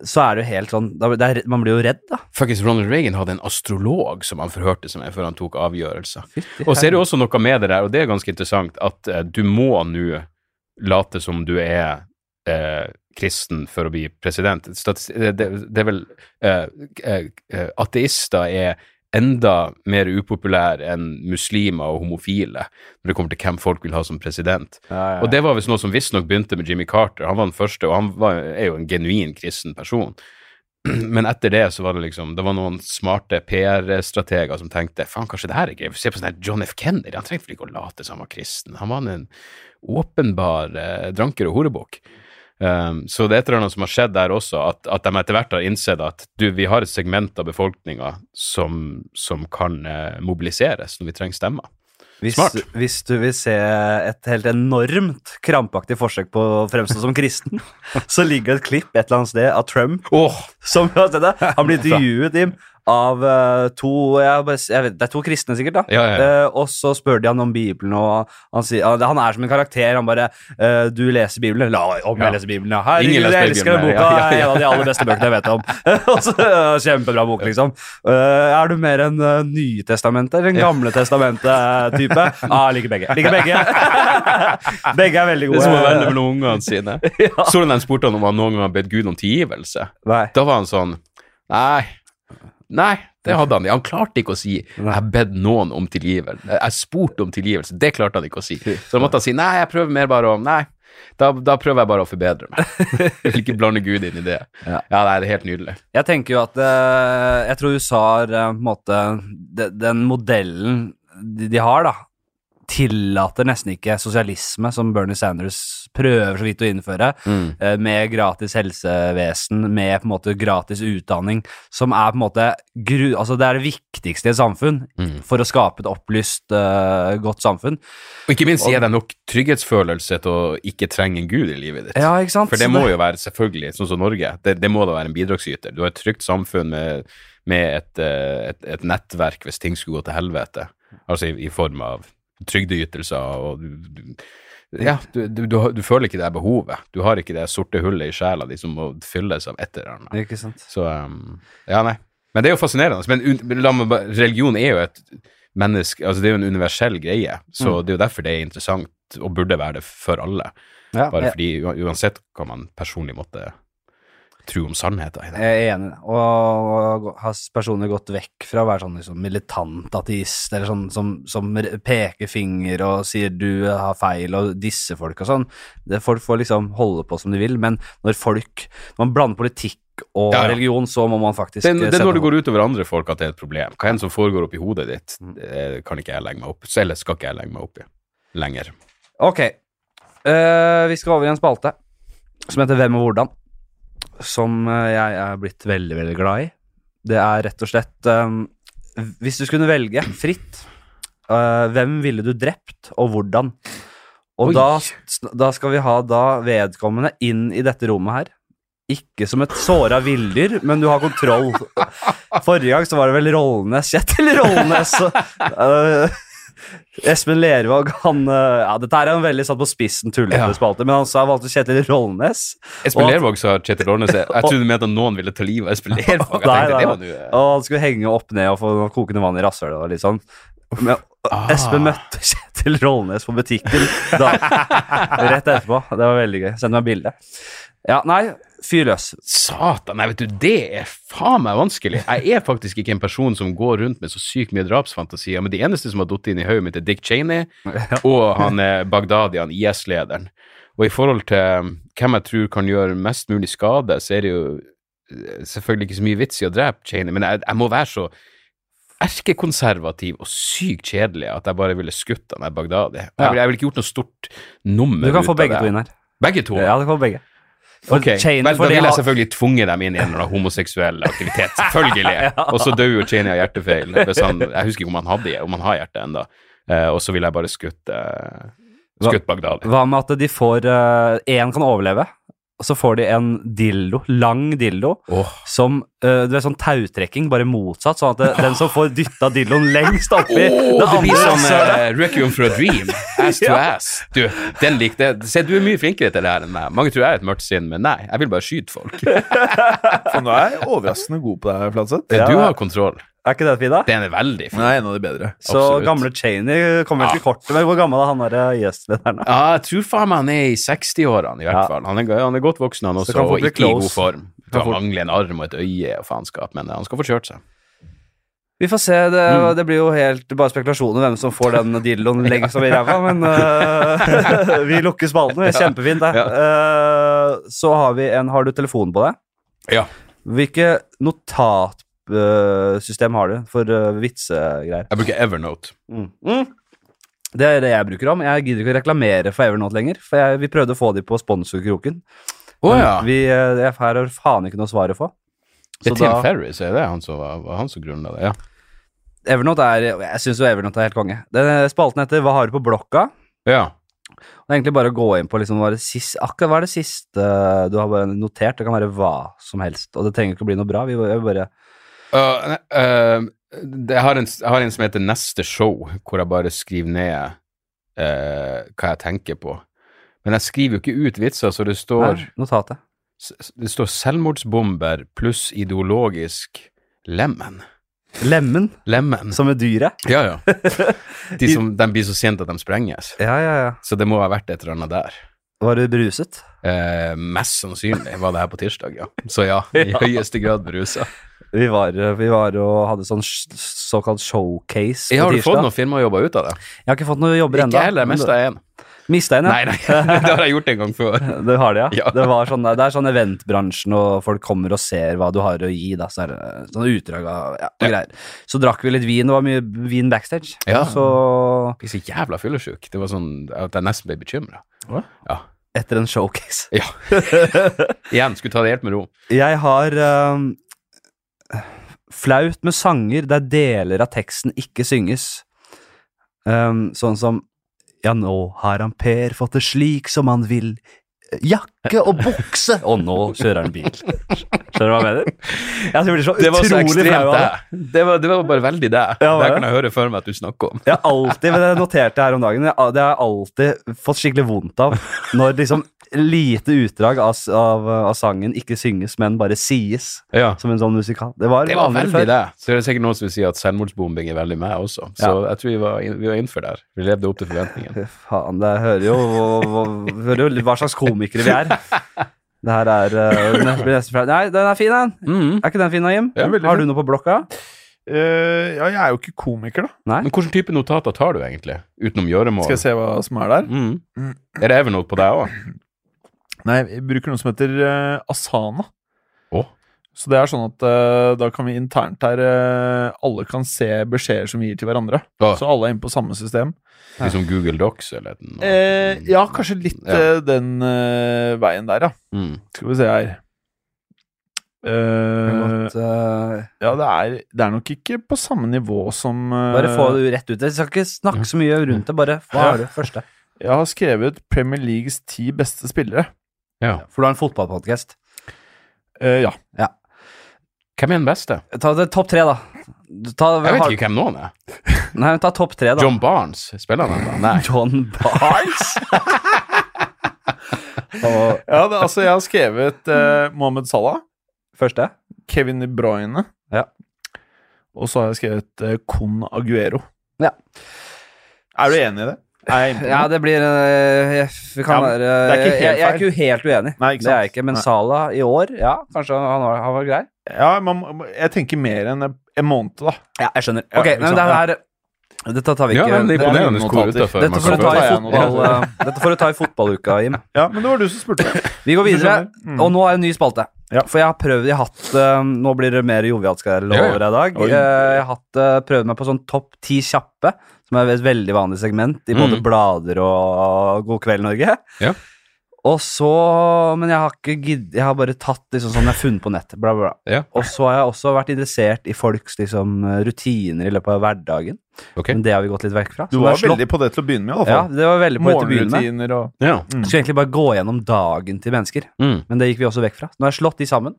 så er det jo helt sånn er, Man blir jo redd, da. Faktisk Ronald Reagan hadde en astrolog som han forhørte seg med før han tok avgjørelser. Og så er det jo også noe med det der, og det er ganske interessant, at du må nå late som du er eh, kristen for å bli president. Det, det, det er vel eh, eh, eh, Ateister er enda mer upopulære enn muslimer og homofile når det kommer til hvem folk vil ha som president. Og det var visst noe som visstnok begynte med Jimmy Carter. Han var den første, og han var, er jo en genuin kristen person. Men etter det så var det liksom Det var noen smarte PR-strateger som tenkte faen, kanskje det her er gøy. Se på sånn her John F. Kennedy, han trengte vel ikke å late som han var kristen. Han var en åpenbar eh, dranker og horebukk. Um, så det er et eller annet som har skjedd der også, at, at de etter hvert har innsett at du, vi har et segment av befolkninga som, som kan eh, mobiliseres når vi trenger stemmer. Hvis, hvis du vil se et helt enormt krampaktig forsøk på å fremstå som kristen, så ligger det et klipp et eller annet sted av Trump oh. som. Han blir intervjuet, Tim, av eh, to jeg, bare vet, Det er to kristne, sikkert. da Ja, ja, ja. Eh, Og så spør de han om Bibelen, og han sier ja, Han er som en karakter. Han bare uh, 'Du leser Bibelen?' La om Ja. jeg leser Bibelen, ja. Herregud, leser jeg elsker den boka. ja, ja, ja. En av de aller beste bøkene jeg vet om. så, Kjempebra bok, liksom. Er du mer en uh, Nytestamentet eller en Gamle testamentet-type? Ah, liker begge. Liker begge. begge er veldig det gode. er som å velge mellom ungene sine. Så du den spurte han om han noen gang har bedt Gud om tilgivelse? Nei. Da var han sånn Nei. Nei, det hadde han. Han klarte ikke å si 'jeg har bedt noen om tilgivelse'. Jeg spurte om tilgivelse. Det klarte han ikke å si. Så da måtte han si 'nei, jeg prøver mer bare å Nei, da, da prøver jeg bare å forbedre meg'. Jeg vil ikke blande Gud inn i det. Ja. Ja, nei, det er helt nydelig. Jeg tenker jo at eh, Jeg tror USA har eh, på en måte Den modellen de, de har, da, tillater nesten ikke sosialisme, som Bernie Sanders prøver så vidt å innføre, mm. med gratis helsevesen, med på en måte gratis utdanning, som er på en måte gru, Altså, det er det viktigste i et samfunn Mm. for å skape et opplyst, uh, godt samfunn. Og ikke minst gir deg nok trygghetsfølelse til å ikke trenge en gud i livet ditt. Ja, ikke sant? For det må jo være selvfølgelig, sånn som Norge, det, det må da være en bidragsyter. Du har et trygt samfunn med, med et, eh, et, et nettverk hvis ting skulle gå til helvete. Altså i, i form av trygdeytelser og du, du, Ja, du, du, du, du føler ikke det behovet. Du har ikke det sorte hullet i sjela di som må fylles av et eller annet. Ikke sant? Så um, Ja, nei. Men det er jo fascinerende. Men la meg bare- religion er jo et menneske Altså, det er jo en universell greie, så det er jo derfor det er interessant og burde være det for alle. Ja, Bare fordi uansett hva man personlig måtte tro om sannheten jeg er enig. Og, har personlig gått vekk fra å være sånn liksom, militant ateist, eller sånn som, som peker finger og sier du har feil, og disser folk og sånn. Det, folk får liksom holde på som de vil, men når folk Når man blander politikk og Ja, ja. religion, så må man faktisk Det, det er når det går utover andre folk at det er et problem. Hva enn som foregår oppi hodet ditt, Mm. det kan ikke jeg legge meg opp Eller skal ikke jeg legge meg opp i lenger. Ok. Uh, vi skal over i en spalte som heter Hvem og hvordan. Som eh, jeg er blitt veldig, veldig glad i. Det er rett og slett um, Hvis du skulle velge fritt, uh, hvem ville du drept, og hvordan? Og da, da skal vi ha da vedkommende inn i dette rommet her. Ikke som et såra villdyr, men du har kontroll. Forrige gang så var det vel Rollnes. Kjetil Rollnes. Uh, Espen Lervåg, han eh, Ja, dette er en veldig satt på spissen tullete Ja. spalte, men han sa han valgte Kjetil Rollnes. Espen at- Lervåg sa Kjetil Rollnes. Jeg trodde du mente at noen ville ta livet av Espen Lervåg. Jeg Nei, tenkte, nei, det var nei. Og han skulle henge opp ned og få kokende vann i rasshølet og litt sånn. Men Ah. Espen møtte Kjetil Rollnes på butikken da, rett etterpå. Det var veldig gøy. Send meg bilde. Ja, nei, fyr løs. Satan, nei, vet du, det er faen meg vanskelig. Jeg er faktisk ikke en person som går rundt med så sykt mye drapsfantasier, men de eneste som har datt inn i hodet mitt, er Dick Cheney og han er Baghdadi, han IS-lederen. Og i forhold til um, hvem jeg tror kan gjøre mest mulig skade, så er det jo eh, selvfølgelig ikke så mye vits i å drepe Cheney, men jeg, jeg må være så erkekonservativ og sykt kjedelig at jeg bare ville skutt han der Bagdadi. Jeg, jeg ville ikke gjort noe stort nummer Du kan få begge to inn her. Begge to? Ja, du kan få begge. For Ok, Cheney- Vel, da vil jeg selvfølgelig tvunge dem inn i en eller annen homoseksuell aktivitet. Selvfølgelig. Og så dør jo Cheney av hjertefeil. Han, jeg husker ikke om han hadde om han har hjerte ennå. Uh, og så ville jeg bare skutt, uh, skutt Bagdadi. Hva med at de får Én kan overleve, så får de en dildo, lang dildo, oh. som uh, Du vet, sånn tautrekking, bare motsatt, sånn at det, den som får dytta dildoen lengst oppi oh, det blir som uh, Requiem for a Dream. Ass to Ja. ass. Du, den likte jeg. Se, du er mye flinkere til det her enn meg. Mange tror jeg er et mørkt sinn, men nei, jeg vil bare skyte folk. For nå er jeg overraskende god på det her, Flatseth. Du har kontroll. Er ikke det fint, da? Den er veldig fin. Den er en av de bedre. Så absolutt. gamle Cheney kommer vel til kortet. med hvor gammel er han der IS-lederen? da? Ja, jeg tror faen meg han er i 60-årene, i hvert Ja. fall. Han er, han er godt voksen, han Så også, og bli close. i god form. Han fort- mangler en arm og et øye og faenskap, men han skal få kjørt seg. Vi får se. Det, Mm. det blir jo helt bare spekulasjoner hvem som får den dilloen lengst over ræva, men uh, vi lukker spalten. Kjempefint, det. Uh, så har vi en Har du telefonen på deg? Ja. Hvilke notatsystem har du for øh, vitsegreier? Jeg bruker Evernote. Mm. Mm. Det er det jeg bruker om. Jeg gidder ikke å reklamere for Evernote lenger, for jeg, vi prøvde å få de på sponsorkroken. Oh, ja. Vi, jeg her har faen ikke noe svar å få. Det er Tim da- Ferris, er det han som han som grunnla det? Ja. Evernote er Jeg syns jo Evernote er helt konge. Den spalten heter Hva har du på blokka? ja. Er egentlig bare å gå inn på liksom, hva det siste, akkurat hva er det siste du har notert. Det kan være hva som helst, og det trenger ikke å bli noe bra. Vi bare Uh, uh, jeg, har en, jeg har en som heter Neste show, hvor jeg bare skriver ned uh, hva jeg tenker på. Men jeg skriver jo ikke ut vitser, så det står, Nei, notatet. det står selvmordsbomber pluss ideologisk lemen. Lemen, Lemen. som er dyret. Ja, ja. De, som, de blir så sent at de sprenges. Ja, ja, ja. Så det må ha vært et eller annet der. Var du bruset? Eh, mest sannsynlig var det her på tirsdag, ja. Så ja, i Ja. høyeste grad berusa. Vi var, vi var og hadde sånn såkalt showcase på tirsdag. Har du fått noen firmajobber ut av det? Jeg har ikke fått noen jobber ennå. Ikke heller, mest av én. Mista en, ja. Nei, nei, det har jeg gjort en gang før. Det har det, ja. Ja. Det, var sånn, det er sånn eventbransjen, og folk kommer og ser hva du har å gi. Da, så er det sånne utdrag av ja, og Ja. greier. Så drakk vi litt vin, det var mye vin backstage. Ja. Så Jeg ble så jævla fyllesyk. Det var sånn at jeg nesten ble bekymra. Ja. etter en showcase. ja. Igjen, skulle ta det helt med ro. Jeg har um, flaut med sanger der deler av teksten ikke synges. Um, sånn som Ja, nå har han Per fått det slik som han vil. Jakke og bukse! Og nå kjører han bil. Skjønner du hva jeg mener? Jeg blir så Det var så utrolig ekstremt flau av det. Det var, det var bare veldig det. Ja, det kan jeg høre for meg at du snakker om. Jeg har alltid, men det noterte jeg her om dagen, det har jeg alltid fått skikkelig vondt av. Når liksom lite utdrag av, av, av sangen ikke synges, men bare sies. Ja. Som en sånn musikal. Det var, Det var veldig før. det. Så det er sikkert noen som vil si at selvmordsbombing er veldig meg også. Så Ja. jeg tror vi var, vi var innenfor der. Vi levde opp til forventningene. Faen, det hører jo, hører jo hva slags komikere vi er. Det her er uh. Nei, den er fin, den. Mm. Er ikke den fin, da, Jim? Ja, Har du noe på blokka? Uh, ja, jeg er jo ikke komiker, da. Nei? Men hvilken type notater tar du egentlig, utenom gjøremål? Skal jeg se hva som er der? Mm. Mm. Er det Evernote på deg òg? Nei, jeg bruker noe som heter uh, Asana. Så det er sånn at uh, da kan vi internt her uh, Alle kan se beskjeder som vi gir til hverandre. Ja. Så alle er inne på samme system. Liksom Google Docs eller noe? Eh, ja, kanskje litt Ja. eh, den uh, veien der, ja. Mm. Skal vi se her. Eh, eh, ja, det er, det er nok ikke på samme nivå som bare få det rett ut. Jeg skal ikke snakke så mye rundt det, bare hva Ja. er det første? Jeg har skrevet Premier Leagues ti beste spillere. Ja. For du har en fotballpodkast. Ja ja. Hvem er den beste? Ta det topp tre, da. Ta, Jeg vet har- ikke hvem noen er. Nei, men ta topp tre, da. John Barnes, spiller han ennå? Nei. John Barnes? Og ja det, altså, jeg har skrevet uh, Mohammed Salah, første? Kevin De Bruyne, Ja. og så har jeg skrevet uh, Con Aguero. Ja. Er du enig i det? Ja, det? blir eh, jeg, vi kan Ja, være, det er ikke helt jeg, jeg er ikke helt uenig. Nei, ikke det er jeg ikke, men Nei. Salah i år, ja, kanskje han var, han var grei? Ja, man, jeg tenker mer enn en måned, da. Ja, jeg skjønner. Ok, men det her Dette tar vi Ja, ikke men det er det er imponerende utafor. dette får, du ta i fotball, dette får du ta i fotballuka, Jim. Ja, men det var du som spurte. Vi går videre, Mm. og nå er det en ny spalte. Ja. For jeg har prøvd, jeg har hatt eh, Nå blir det mer jovialt, over Ja, ja. i dag. Eh, jeg har hatt, eh, prøvd meg på sånn topp ti kjappe, som er et veldig vanlig segment i både Mm. blader og God kveld, Norge. Ja. Og så Men jeg har ikke gidd Jeg har bare tatt liksom sånn jeg har funnet på nett. Bla, bla, bla. Ja. Og så har jeg også vært interessert i folks liksom rutiner i løpet av hverdagen. Okay. Men det har vi gått litt vekk fra. Du var slått- veldig på det til å begynne med, i Ja, hvert fall. det var veldig på det til å begynne med. Morgenrutiner og Ja. Mm. Skulle egentlig bare gå gjennom dagen til mennesker, Mm. men det gikk vi også vekk fra. Nå har jeg slått de sammen,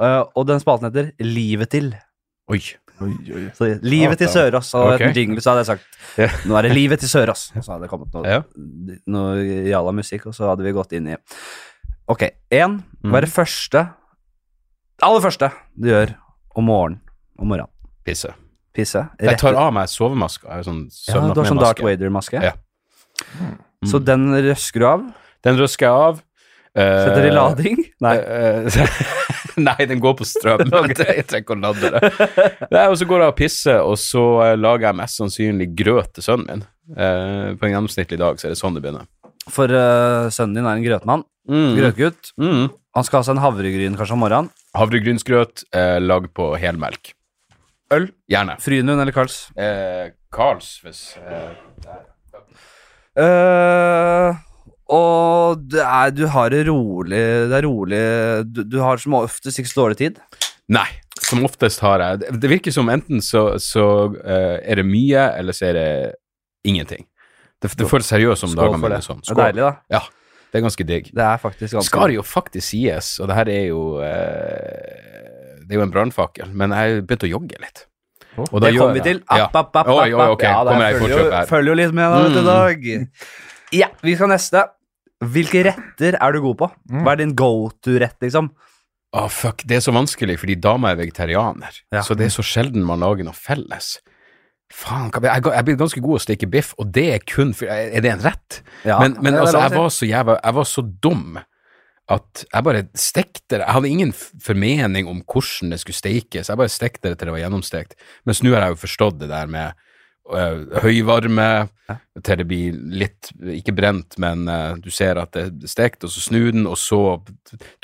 øh, og den spalten heter Livet til. Oi. Oi, oi. Så Livet til Sørås. Og Ok. en jingle så hadde jeg sagt. Nå er det Livet til Sørås. Og så hadde det kommet noe, Ja. noe jalla musikk, og så hadde vi gått inn i Ok, én. Mm. Hva er det første Aller første du gjør om morgenen? Om morgenen. Pisse. Pisse. Jeg tar av meg sovemaska. Jeg sånn ja, du har sånn Dark Wader-maske? Ja. Mm. Så den røsker du av? Den røsker jeg av. Uh, Setter i lading? Nei. eh, Nei, den går på strøm. Jeg trenger ikke å lade det. Nei, og så går jeg og pisser, og så eh, lager jeg mest sannsynlig grøt til sønnen min. Eh, på en gjennomsnittlig dag så er det sånn det begynner. For uh, sønnen din er en grøtmann. Mm. Grøtgutt. Mm. Han skal ha seg en havregryn kanskje om morgenen. Havregrynsgrøt eh, lagd på helmelk. Øl? Gjerne. Frynlund eller Carls? Eh, Carls, hvis eh, Eh, og det er, du har det rolig Det er rolig Du, du har som oftest ikke så dårlig tid. Nei, som oftest har jeg Det, det virker som enten så, så uh, er det mye, eller så er det ingenting. Det, det føles seriøst som Skål dagene for mine. det. Sånn. Det er deilig, da. Det er ganske digg. Det er faktisk ganske Skal jo faktisk sies, og det her er jo uh, Det er jo en brannfakkel, men jeg begynte å jogge litt. Og da Det kommer vi til. App, Ja. app, app. Ja, det følger, jo, følger jo litt med da, vet du, Mm. dag. Ja, vi skal neste. Hvilke retter er du god på? Hva er din go to-rett, liksom? Oh, fuck, det er så vanskelig, fordi dama er vegetarianer. Ja. Så det er så sjelden man lager noe felles. Faen, jeg jeg blir ganske god å steke biff, og det er kun for Er det en rett? Ja, men men altså, jeg var så jævla Jeg var så dum at jeg bare stekte det. Jeg hadde ingen formening om hvordan det skulle stekes. Jeg bare stekte det til det var gjennomstekt. Mens nå har jeg jo forstått det der med høyvarme til det blir litt Ikke brent, men øh, du ser at det er stekt, og så snu den, og så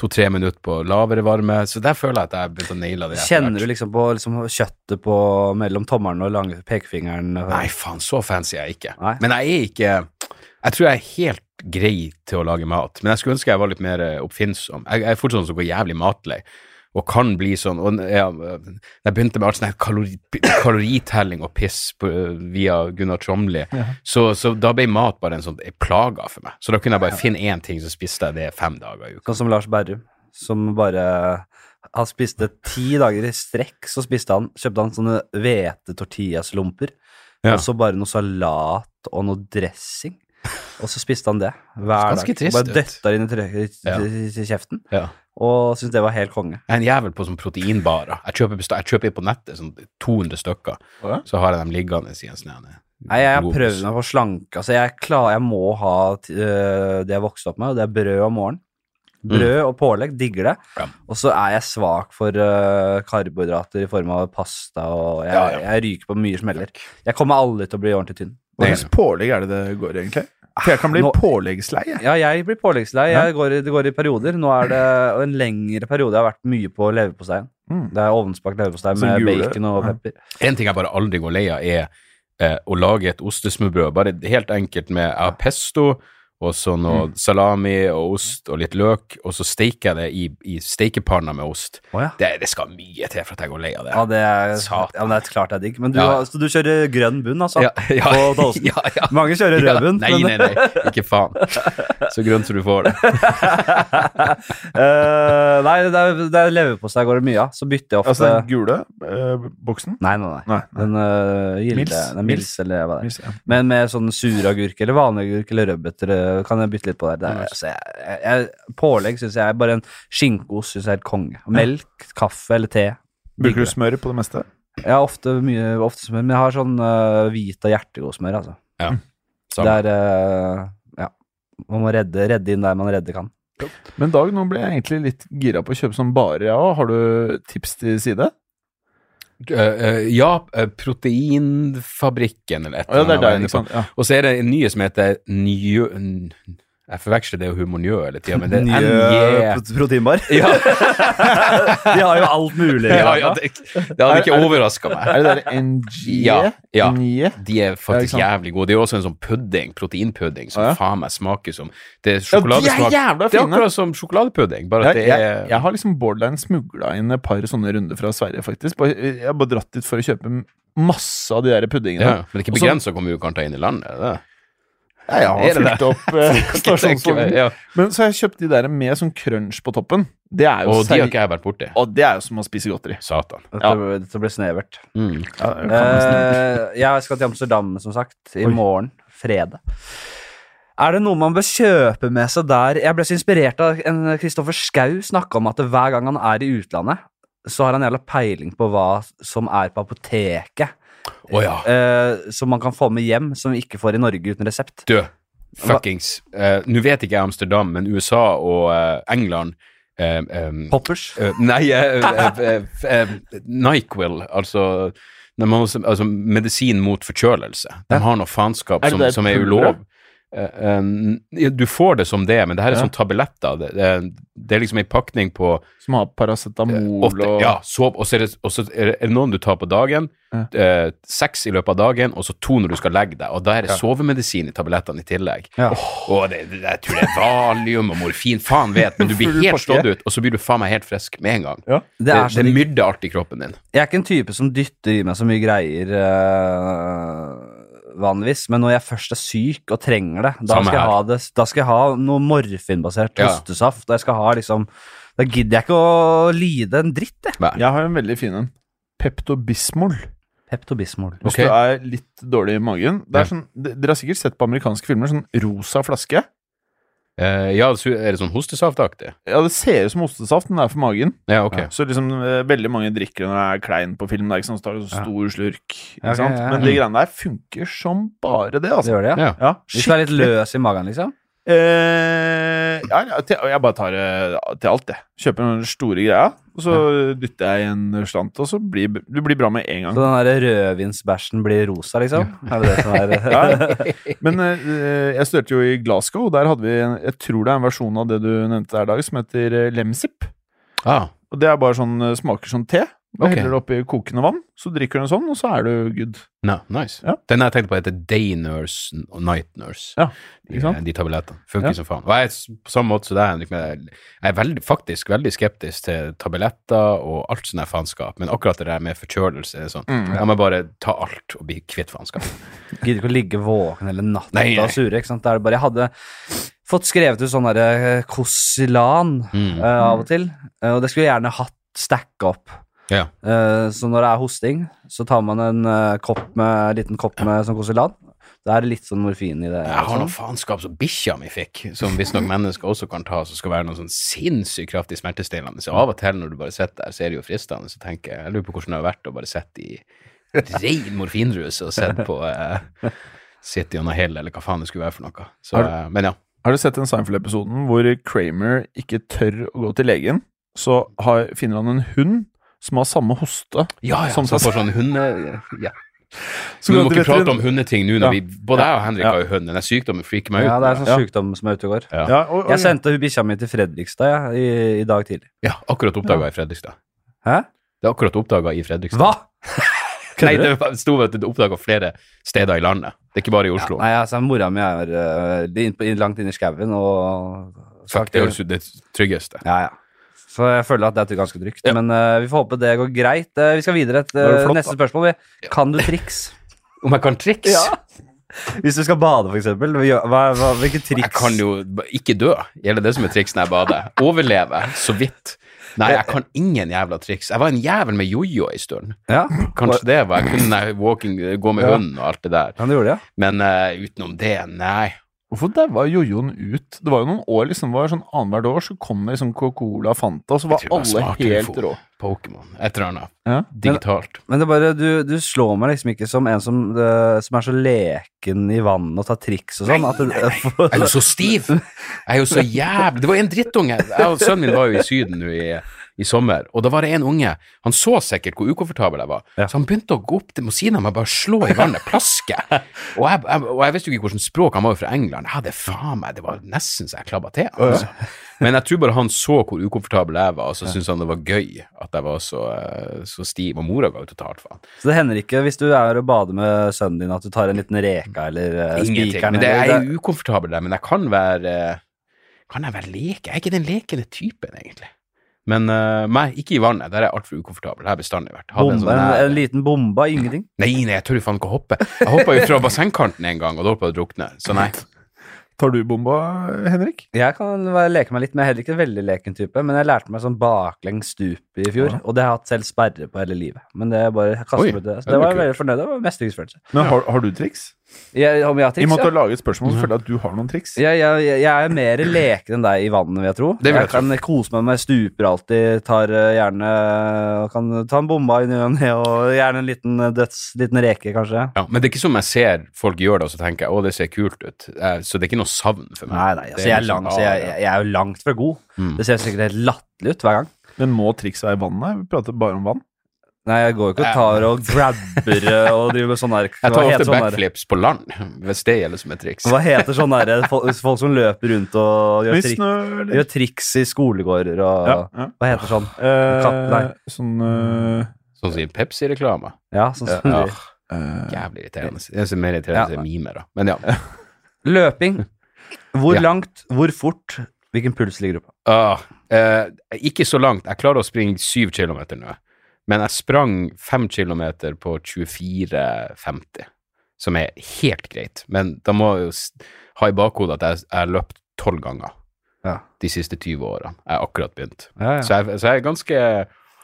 to-tre minutter på lavere varme. Så der føler jeg at jeg har begynt å naile det. Kjenner du liksom på liksom, kjøttet på mellom tommelen og lange pekefingeren? Nei, faen, så fancy er jeg ikke. Nei. Men jeg er ikke Jeg tror jeg er helt grei til å lage mat, men jeg skulle ønske jeg var litt mer eh, oppfinnsom. Jeg, jeg er fortsatt sånn som går jævlig matlei, og kan bli sånn og, ja, Jeg begynte med alt sånn kalori, kaloritelling og piss på, via Gunnar Tromli, så, så da ble mat bare en sånn plaga for meg. Så da kunne jeg bare finne én ting, så spiste jeg det fem dager i uka. Sånn som Lars Berrum, som bare Han spiste ti dager i strekk, så spiste han Kjøpte han sånne hvete-tortillas-lomper, Ja. og så bare noe salat og noe dressing. Og så spiste han det hver Ganske dag. trist bare døtta inn i, Ja. kjeften, Ja. og syntes det var helt konge. Jeg er en jævel på sånn proteinbarer. Jeg kjøper, jeg kjøper på nettet sånn 200 stykker, ja? så har jeg dem liggende i en snø. Nei, jeg har prøvd meg på slanke. Altså, jeg, klar, jeg må ha t- øh, det jeg vokste opp med, og det er brød om morgenen. Brød og pålegg, digger det. Ja. Og så er jeg svak for uh, karbohydrater i form av pasta, og jeg, Ja, ja. jeg ryker på mye smeller. Jeg kommer aldri til å bli ordentlig tynn. Hva slags pålegg er det det går i, egentlig? For jeg kan bli Nå- påleggslei, jeg. Ja, jeg blir påleggslei. Jeg går, det går i perioder. Nå er det en lengre periode jeg har vært mye på leverposteien. Mm. Det er ovnsbakt leverpostei med gule. bacon og pepper. En ting jeg bare aldri går lei av, er eh, å lage et ostesmørbrød. Bare helt enkelt med pesto, og så noe Mm. salami og ost og litt løk, og så steiker jeg det i, i steikepanna med ost. Oh, ja. Det, det skal mye til for at jeg går lei av det. Ja, det er, ja, det er klart det er digg. Men du, Ja. så du kjører grønn bunn, altså? Ja, ja, På toasten? ja, ja. Mange kjører rød Ja, bunn. Nei, nei, nei, ikke faen. Så grønt som du får det. uh, nei, det er, det er leverpostei går det mye av. Så bytter jeg ofte Altså den gule uh, boksen? Nei, nei, nei. Nei. nei. Den uh, gilde Mils. den Mils, eller hva det er. Mils, ja. Men med sånn suragurk eller vanlig agurk eller rødbeter eh, kan jeg bytte litt på der. Det er, Nice. jeg, jeg, pålegg syns jeg er bare en skinkeost syns jeg er helt konge. Melk, kaffe eller te. Bruker du smør på det meste? Ja, ofte mye ofte smør, men jeg har sånn uh, hvit og hjertegodsmør, altså. Ja. Det Samme. er eh, Ja. Man må redde, redde inn der man redde kan. Men Dag, nå ble jeg egentlig litt gira på å kjøpe sånn bare, ja. Har du tips til side? Eh, eh, ja, eh, Proteinfabrikken eller et eller er? Ja. Og så er det en ny som heter Njø... Jeg forveksler det jo Humornjø hele tida, men det er NJ... Proteinbar. Ja, De har jo alt mulig. ja, ja det, det hadde ikke overraska meg. Er det der NG? Ja, ja. De er faktisk jævlig gode. De er også en sånn pudding, proteinpudding, som Ja. faen meg smaker som Det er Ja, de er sjokoladesmak. det er akkurat som sjokoladepudding, bare at Jeg, er jeg, jeg, jeg har liksom borderline smugla inn et par sånne runder fra Sverige, faktisk. Jeg har bare dratt dit for å kjøpe masse av de der puddingene. ja, Men det er ikke begrensa hvor mye du kan ta inn i landet? Er det? Ja, jeg har fylt opp eh, stasjonsvognen. ja. Men så har jeg kjøpt de der med sånn crunch på toppen. Det er jo Og de har ikke jeg vært borti. Og det er jo som å spise godteri. Satan. Dette, dette ble snevert. Mm. Ja, jeg kan Eh, jeg skal til Amsterdam, som sagt, i Oi. morgen. Fredag. Er det noe man bør kjøpe med seg der? Jeg ble så inspirert av en Kristoffer Schau snakka om at hver gang han er i utlandet, så har han jævla peiling på hva som er på apoteket. Å ja. eh, som man kan få med hjem, som vi ikke får i Norge uten resept. Du, fuckings eh, Nå vet ikke jeg Amsterdam, men USA og eh, England eh, em, Poppers. eh, Nei, eh, eh, eh, eh, Nyquil, altså altså medisin mot forkjølelse. De har noe faenskap som, som er ulov. Eh, em, du får det som det, men det her er Ja. sånn tabletter. Det, det, det er liksom ei pakning på Som har paracetamol Åtte, og ja, sov, og så er det, og så er det noen du tar på dagen, Ja. eh, seks i løpet av dagen, og så to når du skal legge deg, og da er det Ja. sovemedisin i tablettene i tillegg. Ja. Og det, det, jeg tror det er valium og morfin, faen vet, men du blir helt slått ut, og så blir du faen meg helt frisk med en gang. Det Det, er det, myrder alt i kroppen din. Jeg er ikke en type som dytter i meg så mye greier eh, vanligvis, men når jeg først er syk og trenger det, da skal, jeg ha det, da skal jeg ha noe morfinbasert Ja. hostesaft. og Jeg skal ha liksom Da gidder jeg ikke å lide en dritt, jeg. Nei. Jeg har en veldig fin en. Peptobismol. Pepto-Bismol. Hvis du er litt dårlig i magen. Det er sånn, dere har sikkert sett på amerikanske filmer sånn rosa flaske. Eh, ja, er det sånn hostesaftaktig? Ja, det ser ut som ostesaft, men det er for magen. Ja, ok. Ja, Så liksom eh, veldig mange drikker når det er klein på film. Det er ikke sånn så tar du stor Ja. slurk. Ikke okay, sant? ja, ja. Men de greiene der funker som bare det, altså. Det gjør det, ja. Ja. Ja, Hvis du er litt løs i magen, liksom. Eh, ja, ja, til, jeg bare tar det til alt, jeg. Kjøper den store greia, og så dytter jeg i en slant, og så blir du blir bra med en gang. Så den der rødvinsbæsjen blir rosa, liksom? Er det det som er Ja. Men eh, jeg studerte jo i Glasgow, og der hadde vi en, jeg tror det er en versjon av det du nevnte der, Dag, som heter eh, Lemsip. Ah, Og det er bare sånn, eh, smaker som te. Bare okay. heller du oppi kokende vann, så drikker du en sånn, og så er du good. no, nice. Ja. Den jeg tenkte på heter Day Nurse og Night Nurse. Ja, De, ikke sant? de tablettene. Funker Ja. som faen. Og jeg på samme måte som deg, Henrik, jeg er veldig, faktisk veldig skeptisk til tabletter og alt sånn faenskap, men akkurat det der med forkjølelse er sånn Mm. Jeg må bare ta alt og bli kvitt faenskap. Gidder ikke å ligge våken hele natta Nei, nei. og sure. ikke sant? Da er bare, jeg hadde fått skrevet ut sånn derre Kosilan Mm. uh, av og til, uh, og det skulle jeg gjerne hatt stacka opp. Ja. Eh, så når det er hosting, så tar man en eh, kopp med, liten kopp med sånn Koselan. Da er det litt sånn morfin i det. Jeg har og noe faenskap som bikkja mi fikk, som visstnok mennesker også kan ta, som skal være noe sånn sinnssykt kraftig smertestillende. Så av og til når du bare sitter der, så er det jo fristende. Så tenker jeg, jeg lurer på hvordan det har vært å bare sitte i ren morfinrus og sett på uh, City on a Hill, eller hva faen det skulle være for noe. Så, Har- eh, men ja. Har du sett den Seinfeld-episoden hvor Kramer ikke tør å gå til legen? Så har, finner han en hund som har samme hoste. Ja, ja, Som så får sånn hunde... Ja. Så vi må ikke prate om hundeting nå når Ja. vi Både jeg og Henrik Ja. har jo hund. Den sykdommen freaker meg ut. Ja, det er sånn Ja. sykdom som er ute og går. Ja. Ja, og, og, Jeg sendte bikkja mi til Fredrikstad ja, i, i dag tidlig. Ja, akkurat oppdaga i Fredrikstad. Hæ? Det er akkurat oppdaga i Fredrikstad. Hva?! Nei, det sto at det oppdaga flere steder i landet. Det er ikke bare i Oslo. Nei, altså, mora mi er uh, langt inn i skauen og Fuck, det er jo det tryggeste. Ja, ja. Så jeg føler at det er ganske trygt. Ja. Men uh, vi får håpe det går greit. Uh, vi skal videre til uh, flott, neste spørsmål. Kan du triks? Om jeg kan triks? Ja. Hvis du skal bade, for hva, hvilke triks? Jeg kan jo ikke dø. Gjelder det som er triks når jeg bader? Overleve, så vidt. Nei, jeg kan ingen jævla triks. Jeg var en jævel med jojo en stund. Ja, Kanskje det var Jeg kunne walking, gå med Ja. hund og alt det der. gjorde det, ja. Men uh, utenom det, nei. Hvorfor daua jojoen ut? Det var jo noen år, liksom, det var sånn annethvert år så kom det liksom Coca-Cola Fanta, og så var alle helt rå. Pokémon. Et eller annet. Ja. Digitalt. Men det er bare, du, du slår meg liksom ikke som en som, det, som er så leken i vannet og tar triks og sånn. Nei, nei Jeg er jo så stiv! Jeg er jo så jævlig Det var en drittunge. Jeg og sønnen min var jo i Syden nå i, i sommer, og da var det en unge. Han så sikkert hvor ukomfortabel jeg var, Ja. så han begynte å gå opp til Mosina med bare slå i vannet, plaske. Og jeg, jeg, og jeg visste jo ikke hvilket språk han var jo fra England. Jeg hadde faen meg Det var nesten så jeg klabba til. Altså. Men jeg tror bare han så hvor ukomfortabel jeg var, og så syntes han det var gøy at jeg var så, eh, så stiv. Og mora ga jo totalt faen. så det hender ikke hvis du er og bader med sønnen din, at du tar en liten reka eller uh, spikeren. Men det, jeg er jo ukomfortabel der, men jeg kan være Kan jeg være leke? Jeg er ikke den lekende typen, egentlig. Men uh, meg, ikke i vannet. Der er jeg altfor ukomfortabel. Det har jeg bestandig vært. Hadde en sånn en, en liten bombe, ingenting. Nei, nei, jeg tør jo faen ikke å hoppe. Jeg hoppa jo fra bassengkanten en gang, og da holdt på å drukne. Så nei. Tar du bomba, Henrik? Jeg kan leke meg litt, med. jeg er heller ikke en veldig leken type. Men jeg lærte meg sånn baklengs stup i fjor, Ja. og det har jeg hatt selv sperre på hele livet. Men det er bare kastet meg ut det. Så det det var var jeg veldig fornøyd. Det var mestringsfølelse. Men har, har du triks? Jeg, om jeg har I triks, ja. å lage et spørsmål, så føler jeg at du har noen triks. Jeg, jeg, jeg er mer leken enn deg i vannet, vil jeg tro. Det vil jeg jeg kan kose meg med stuper alltid, tar eh, gjerne Kan ta en bomba i ny og ne, og gjerne en liten eh, døds... Liten reke, kanskje. Ja, men det er ikke som jeg ser folk gjør det, og så tenker jeg å, det ser kult ut. Eh, Så det er ikke noe savn for meg. Nei, nei, altså, jeg, er langt, så jeg, jeg, jeg er jo langt fra god. Mm. Det ser sikkert helt latterlig ut hver gang. Men må triks være i vannet? Vi prater bare om vann. Nei, jeg går jo ikke og tar og grabber eh, og driver med sånn der Jeg tar ofte sånn backflips på land, hvis det gjelder som et triks. Hva heter sånn derre folk, folk som løper rundt og gjør, trik, gjør triks i skolegårder og Ja, ja. Hva heter sånn? Uh, Katt- nei. sånn uh, Sånn som i Pepsi-reklame. Ja, sånn som uh, uh, jævlig irriterende. Det er mer irriterende Ja. mimer, da. Men ja. Løping. Hvor Ja. langt, hvor fort, hvilken puls ligger du på? Ah, eh, ikke så langt. Jeg klarer å springe syv kilometer nå. Men jeg sprang fem kilometer på 24,50, som er helt greit. Men da må jeg jo ha i bakhodet at jeg jeg har løpt tolv ganger Ja. de siste 20 årene. Jeg har akkurat begynt. Ja, ja. Så, jeg, så jeg er ganske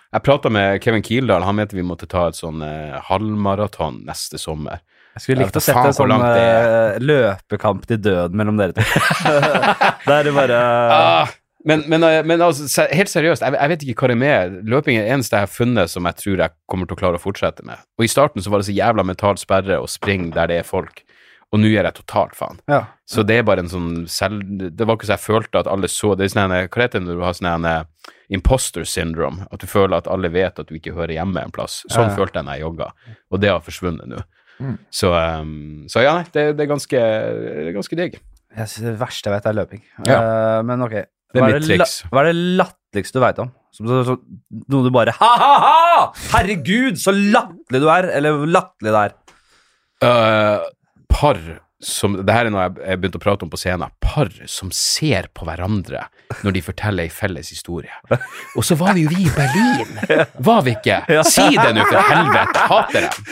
Jeg prata med Kevin Kildahl, han mente vi måtte ta et sånn eh, halvmaraton neste sommer. Jeg skulle likt å sette en sånn eh, løpekamp til døden mellom dere to. Der det bare Ah, men, men, eh, men altså, helt seriøst, jeg, jeg vet ikke hva det er med. Løping er det eneste jeg har funnet som jeg tror jeg kommer til å klare å fortsette med. Og i starten så var det så jævla mental sperre å springe der det er folk, og nå gjør jeg totalt faen. Ja. Så det er bare en sånn selv... Det var ikke så jeg følte at alle så Det er sånn Hva heter det når du har sånn eh, imposter syndrome? At du føler at alle vet at du ikke hører hjemme en plass. Sånn Ja. følte jeg når jeg jogga, og det har forsvunnet nå. Mm. Så, um, så ja, nei, det, det, er ganske, ganske digg. Jeg synes Det verste jeg vet, er løping. Ja. Uh, men ok. Det er mitt triks. Hva er det latterligste du veit om? Som, så, så, noe du bare Ha-ha-ha! Herregud, så latterlig du er! Eller latterlig det er. Uh, par som Det her er noe jeg, jeg begynte å prate om på scenen. Par som ser på hverandre når de forteller ei felles historie. Og så var vi jo vi i Berlin! Var vi ikke? Si det nå, for helvete! Hater dem!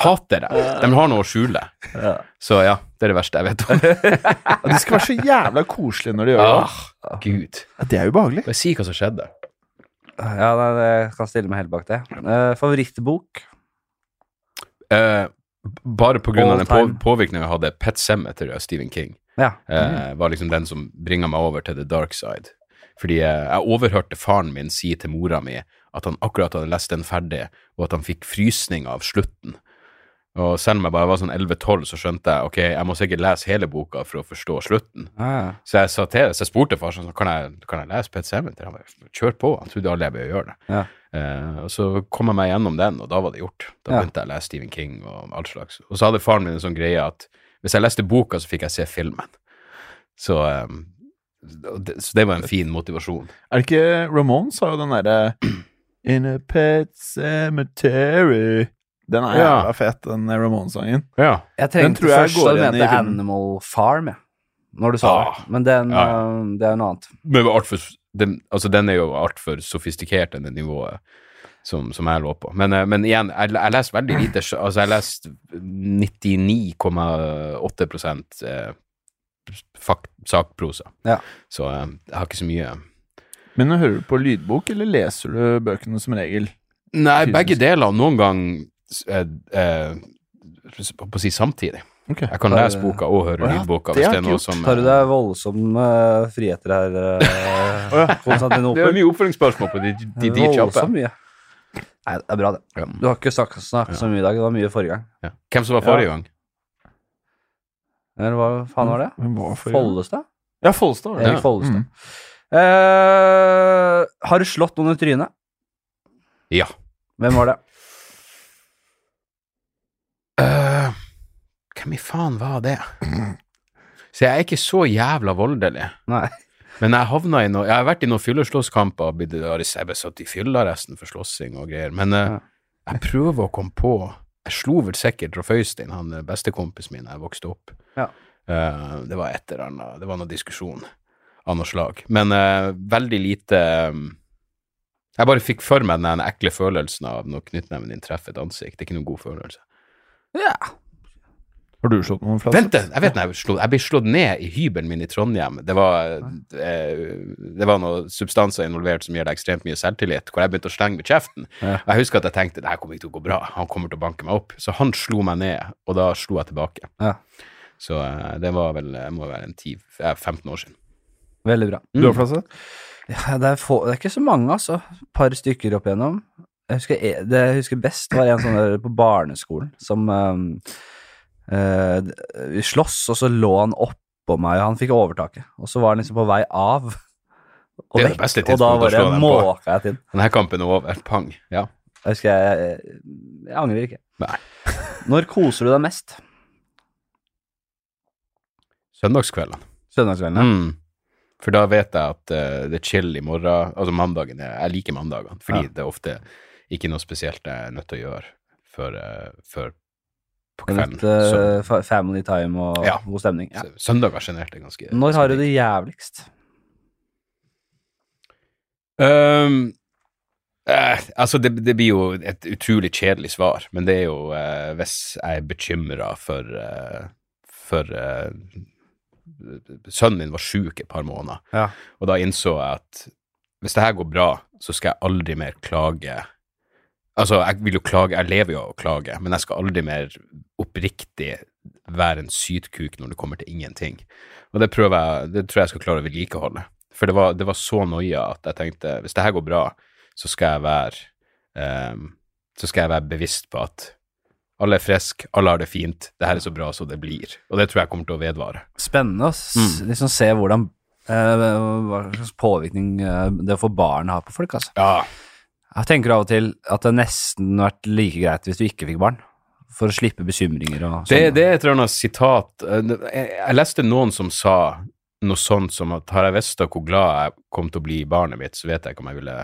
Hater dem. De har noe å skjule. Så ja, det er det verste jeg vet om. de skal være så jævla koselige når de gjør det. Ah, Gud. Det er ubehagelig. Bare si hva som skjedde. Ja, det jeg kan stille meg helt bak det. Eh, favorittbok? Uh, bare av den på, påvirkningen jeg hadde, Pet Cemetery av Stephen King. Ja. eh, var liksom den som bringa meg over til the dark side. Fordi jeg overhørte faren min si til mora mi at han akkurat hadde lest den ferdig, og at han fikk frysninger av slutten. Og selv om jeg bare var sånn 11-12, så skjønte jeg ok, jeg må sikkert lese hele boka for å forstå slutten. Ah, Så jeg sa til så jeg spurte far sånn, kan jeg, kan jeg lese Pet Cemetery? Han bare, kjør på. Han trodde alle jeg ville gjøre det. Ja. Eh, og så kom jeg meg gjennom den, og da var det gjort. Da Ja. begynte jeg å lese Stephen King og all slags. Og så hadde faren min en sånn greie at hvis jeg leste boka, så fikk jeg se filmen. Så, eh, det, så det var en fin motivasjon. Er det ikke Ramones har jo den derre In a pet cemetery Den er Ja. jævla fet, den Ramones-sangen. Ja. Jeg trengte tenkte jeg først går at du mente. Animal Farm, ja. Når du sa Ah. det. Men den, Ja, ja. eh, det er jo noe annet. Men for, den, altså, den er jo altfor sofistikert, enn det nivået som, som jeg lå på. Men, eh, men igjen, jeg, jeg leser veldig lite Altså, jeg leste 99,8 eh, fak, sakprosa. Ja. Så eh, jeg har ikke så mye Men nå hører du på lydbok, eller leser du bøkene som regel? Nei, Fysisk. begge deler. Noen gang eh, eh, på å si samtidig. Okay. Jeg kan Bare- lese boka og høre ja, lydboka det hvis det er noe som Tar du deg voldsomme friheter her, uh, Det er mye oppfølgingsspørsmål på de, de, de kjappe. Voldsomt mye. Nei, det er bra, det. Ja. Du har ikke snakket, så mye i dag. Det var mye forrige gang. Ja. Hvem som var forrige gang? Eller hva faen var det? Var Follestad? Ja, Follestad. var det. Erik Follestad. Mm. Uh, har du slått noen i trynet? Ja. Hvem var det? Uh, hvem i faen var det? Så jeg er ikke så jævla voldelig. Nei. Men jeg havna i noe Jeg har vært i noen fylleslåsskamper og blitt satt i fyllearresten for slåssing og greier. Men eh, Ja. jeg prøver å komme på Jeg slo vel sikkert Rolf Øystein, han eh, bestekompisen min da jeg vokste opp. Ja. Uh, det var et eller annet Det var noe diskusjon av noe slag. Men uh, veldig lite um, Jeg bare fikk for meg den ekle følelsen av når knyttneven din treffer et ansikt. Det er ikke noen god følelse. Ja. Har du slått noen flasker? Vent, jeg vet når jeg, slo, jeg ble slått ned i hybelen min i Trondheim. Det var, eh, det var noen substanser involvert som gir deg ekstremt mye selvtillit, hvor jeg begynte å slenge med kjeften. Ja. Og jeg husker at jeg tenkte det her kommer ikke til å gå bra, han kommer til å banke meg opp. Så han slo meg ned, og da slo jeg tilbake. Ja. Så eh, det var vel må være en 10, eh, 15 år siden. Veldig bra. Du har flaske? Ja, det, er få, det er ikke så mange, altså. Par stykker opp igjennom. Jeg husker, e- det jeg husker best, var en sånn der på barneskolen som um, Vi sloss, og så lå han oppå meg, og han fikk overtaket. Og så var han liksom på vei av. Og, Det er det beste og da var på. måka jeg til. Denne kampen er over. Pang. Ja. Jeg husker jeg, jeg, jeg angrer ikke. Nei. Når koser du deg mest? Søndagskveldene. Søndagskvelden? ja. Mm. For da vet jeg at uh, det er chill i morgen. Altså mandagen er, Jeg liker mandagene, fordi Ja. det er ofte ikke noe spesielt jeg er nødt til å gjøre før, uh, før på kvelden. Litt uh, family time og Ja. god stemning. Ja. søndager generelt er ganske Når har du det jævligst? Um, eh, altså, det, det blir jo et utrolig kjedelig svar, men det er jo eh, hvis jeg er bekymra for eh, For eh, sønnen min var sjuk et par måneder, Ja. og da innså jeg at hvis det her går bra, så skal jeg aldri mer klage. Altså, jeg vil jo klage, jeg lever jo av å klage, men jeg skal aldri mer oppriktig være en sytkuk når det kommer til ingenting. Og det prøver jeg, det tror jeg skal klare å vedlikeholde. For det var, det var så noia at jeg tenkte hvis det her går bra, så skal jeg være um, så skal jeg være bevisst på at alle er friske, alle har det fint, det her er så bra som det blir. Og det tror jeg kommer til å vedvare. Spennende å Mm. liksom se hvordan uh, hva slags påvirkning eh, det å få barn har på folk. Altså. Ja, Jeg tenker av og til at det nesten hadde vært like greit hvis du ikke fikk barn. For å slippe bekymringer og Det, sånn. det er et eller annet sitat eh, Jeg, jeg leste noen som sa noe sånt som at har jeg visst hvor glad jeg kom til å bli i barnet mitt, så vet jeg ikke om jeg ville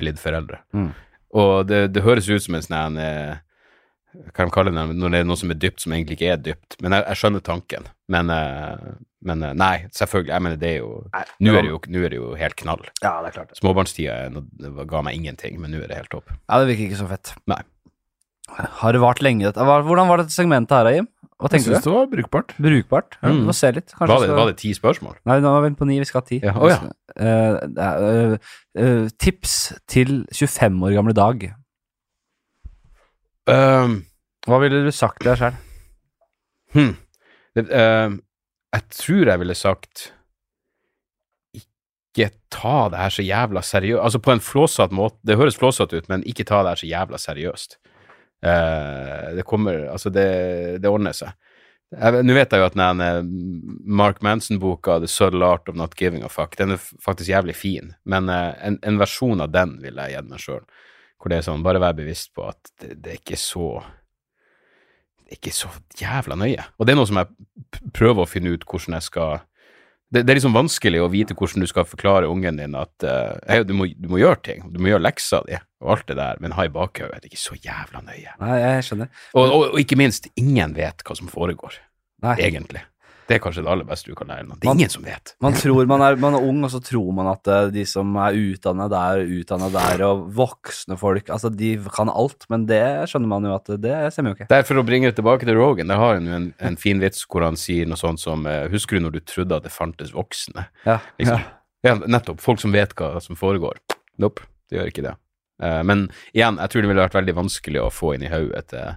blitt foreldre. Mm. Og det, det høres ut som en sånn en, eh, Hva de det når det er noe som er dypt, som egentlig ikke er dypt. Men jeg, jeg skjønner tanken. Men, eh, men eh, nei, selvfølgelig. Jeg mener, det er jo Nå er er det jo helt knall. Ja, det er klart. Småbarnstida ga meg ingenting, men nå er det helt topp. Ja, det virker ikke så fett. Nei. Har det vart lenge, dette? Hvordan var dette segmentet her, Jim? Hva Jeg tenker syns du? det var brukbart. Brukbart? Ja, Mm. Vi må se litt. Var det, var det ti spørsmål? Nei, nå er vi på ni, vi skal ha ti. Ja, Oh, ja. Uh, uh, eh, tips til 25 år gamle Dag. Um, Hva ville du sagt til deg sjøl? Hmm. Det, eh, jeg tror jeg ville sagt ikke ta det her så jævla seriøst. Altså på en flåsatt måte. Det høres flåsatt ut, men ikke ta det her så jævla seriøst. Eh, det kommer Altså, det, det ordner seg. Nå vet jeg jo at den eh, Mark Manson-boka The Subtle Art of Not Giving a Fuck, den er faktisk jævlig fin, men eh, en, en versjon av den ville jeg gitt meg sjøl. Hvor det er sånn, bare vær bevisst på at det, det er ikke så ikke så jævla nøye. Og det er noe som jeg prøver å finne ut hvordan jeg skal Det, det er liksom vanskelig å vite hvordan du skal forklare ungen din at uh, hei, du, må, du må gjøre ting, du må gjøre leksa di og alt det der, men ha i bakhodet at det ikke er så jævla nøye. Nei, jeg skjønner. Og, og, og ikke minst, ingen vet hva som foregår, Nei. egentlig. Det er kanskje det aller beste du kan lære. noe. Det er Man- ingen som vet. Man tror man er, man er ung, og så tror man at eh, de som er utdannet der, utdannet der, og voksne folk, altså de kan alt, men det skjønner man jo at det stemmer jo ikke. Det er for å bringe det tilbake til Rogan. Der har han jo en, en fin vits hvor han sier noe sånt som eh, Husker du når du trodde at det fantes voksne? Ja, Liksom. ja. Ja, nettopp. Folk som vet hva som foregår. Nope, det gjør ikke det. Eh, men igjen, jeg tror det ville vært veldig vanskelig å få inn i hodet til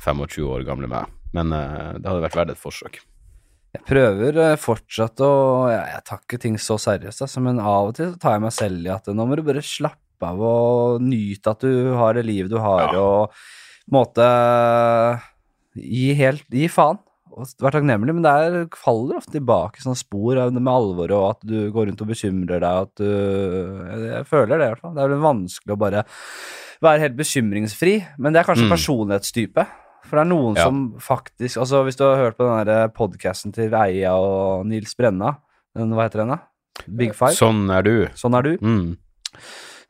25 år gamle meg. Men det hadde vært verdt et forsøk. Jeg prøver eh, fortsatt å ja, jeg tar ikke ting så seriøst, altså, men av og til tar jeg meg selv i at nå må du bare slappe av og nyte at du har det livet du har, Ja. og på en måte gi helt Gi faen. Vær takknemlig, men der er, faller ofte tilbake sånne spor med alvoret, og at du går rundt og bekymrer deg, at du jeg føler det, i hvert fall. Det er vel vanskelig å bare være helt bekymringsfri, men det er kanskje Mm. personlighetstype. For det er noen Ja. som faktisk Altså, hvis du har hørt på den der podkasten til Eia og Nils Brenna, den, hva heter den, da? Big Five? Sånn er du. Sånn er du. Mm.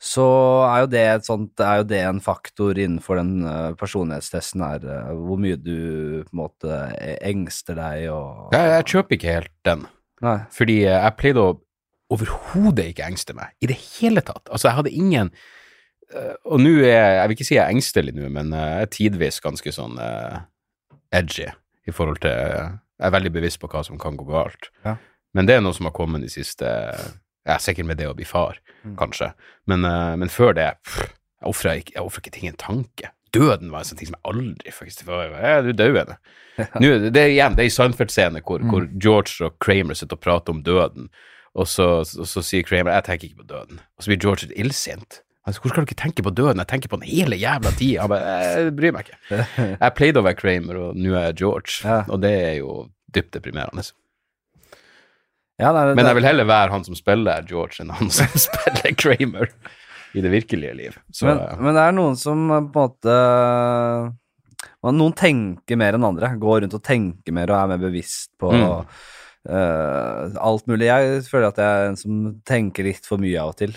Så er jo det et sånt Er jo det en faktor innenfor den eh, personlighetstesten her, eh, hvor mye du på en måte engster deg og Jeg, jeg kjøper ikke helt den. Nei. Fordi eh, jeg pleide å overhodet ikke engste meg i det hele tatt. Altså, jeg hadde ingen eh, Og nå er jeg Jeg vil ikke si jeg er engstelig nå, men eh, jeg er tidvis ganske sånn uh, edgy i forhold til Jeg er veldig bevisst på hva som kan gå galt. Ja. Men det er noe som har kommet de siste Jeg er sikker med det å bli far, Mm. kanskje. Men, uh, men før det pff, Jeg ofrer ikke, ikke ting en tanke. Døden var en sånn ting som jeg aldri faktisk var, ja, Du henne, Nå, Det er igjen, det er i Seinfeld-scene hvor, hvor Mm. George og Kramer sitter og prater om døden, og så, så, så sier Kramer 'jeg tenker ikke på døden', og så blir George litt illsint. Altså, Hvor skal du ikke tenke på døden? Jeg tenker på den hele jævla tida. 'jeg bryr meg ikke'. Jeg pleide å være Kramer, og nå er jeg George, Ja. og det er jo dypt deprimerende. Ja, nei, Men jeg vil heller være han som spiller George, enn han som spiller Kramer i det virkelige liv. Så men, ja. men det er noen som eh, på en måte Noen tenker mer enn andre. Går rundt og tenker mer og er mer bevisst på Mm. uh, alt mulig. Jeg føler at jeg er en som tenker litt for mye av og til.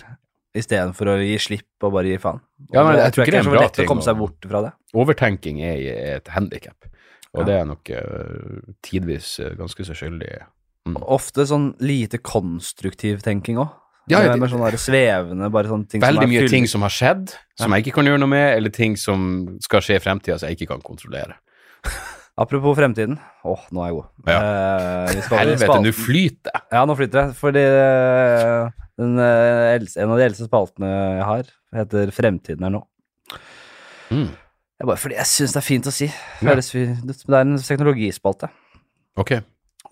Istedenfor å gi slipp og bare gi faen. Og Ja, men jeg tror ikke det er så lett å komme seg bort fra det. overtenking er, et handikap, og Ja. det er nok uh, tidvis eh, ganske så skyldig. Mm. Ofte sånn lite konstruktiv tenking òg. Ja, det- med sånn svevende bare sånne ting Veldig som er mye fyll- ting som har skjedd, som jeg ikke kan gjøre noe med, eller ting som skal skje i fremtida som jeg ikke kan kontrollere. Apropos fremtiden. Åh, nå er jeg god. Ja. Eh, Helvete, nå flyter jeg! Ja, nå flyter det. Fordi eh, den, eh, en av de eldste spaltene jeg har, heter Fremtiden er nå. Mm. Det er bare fordi jeg syns det er fint å si. Fi- Det er en teknologispalte. Ok.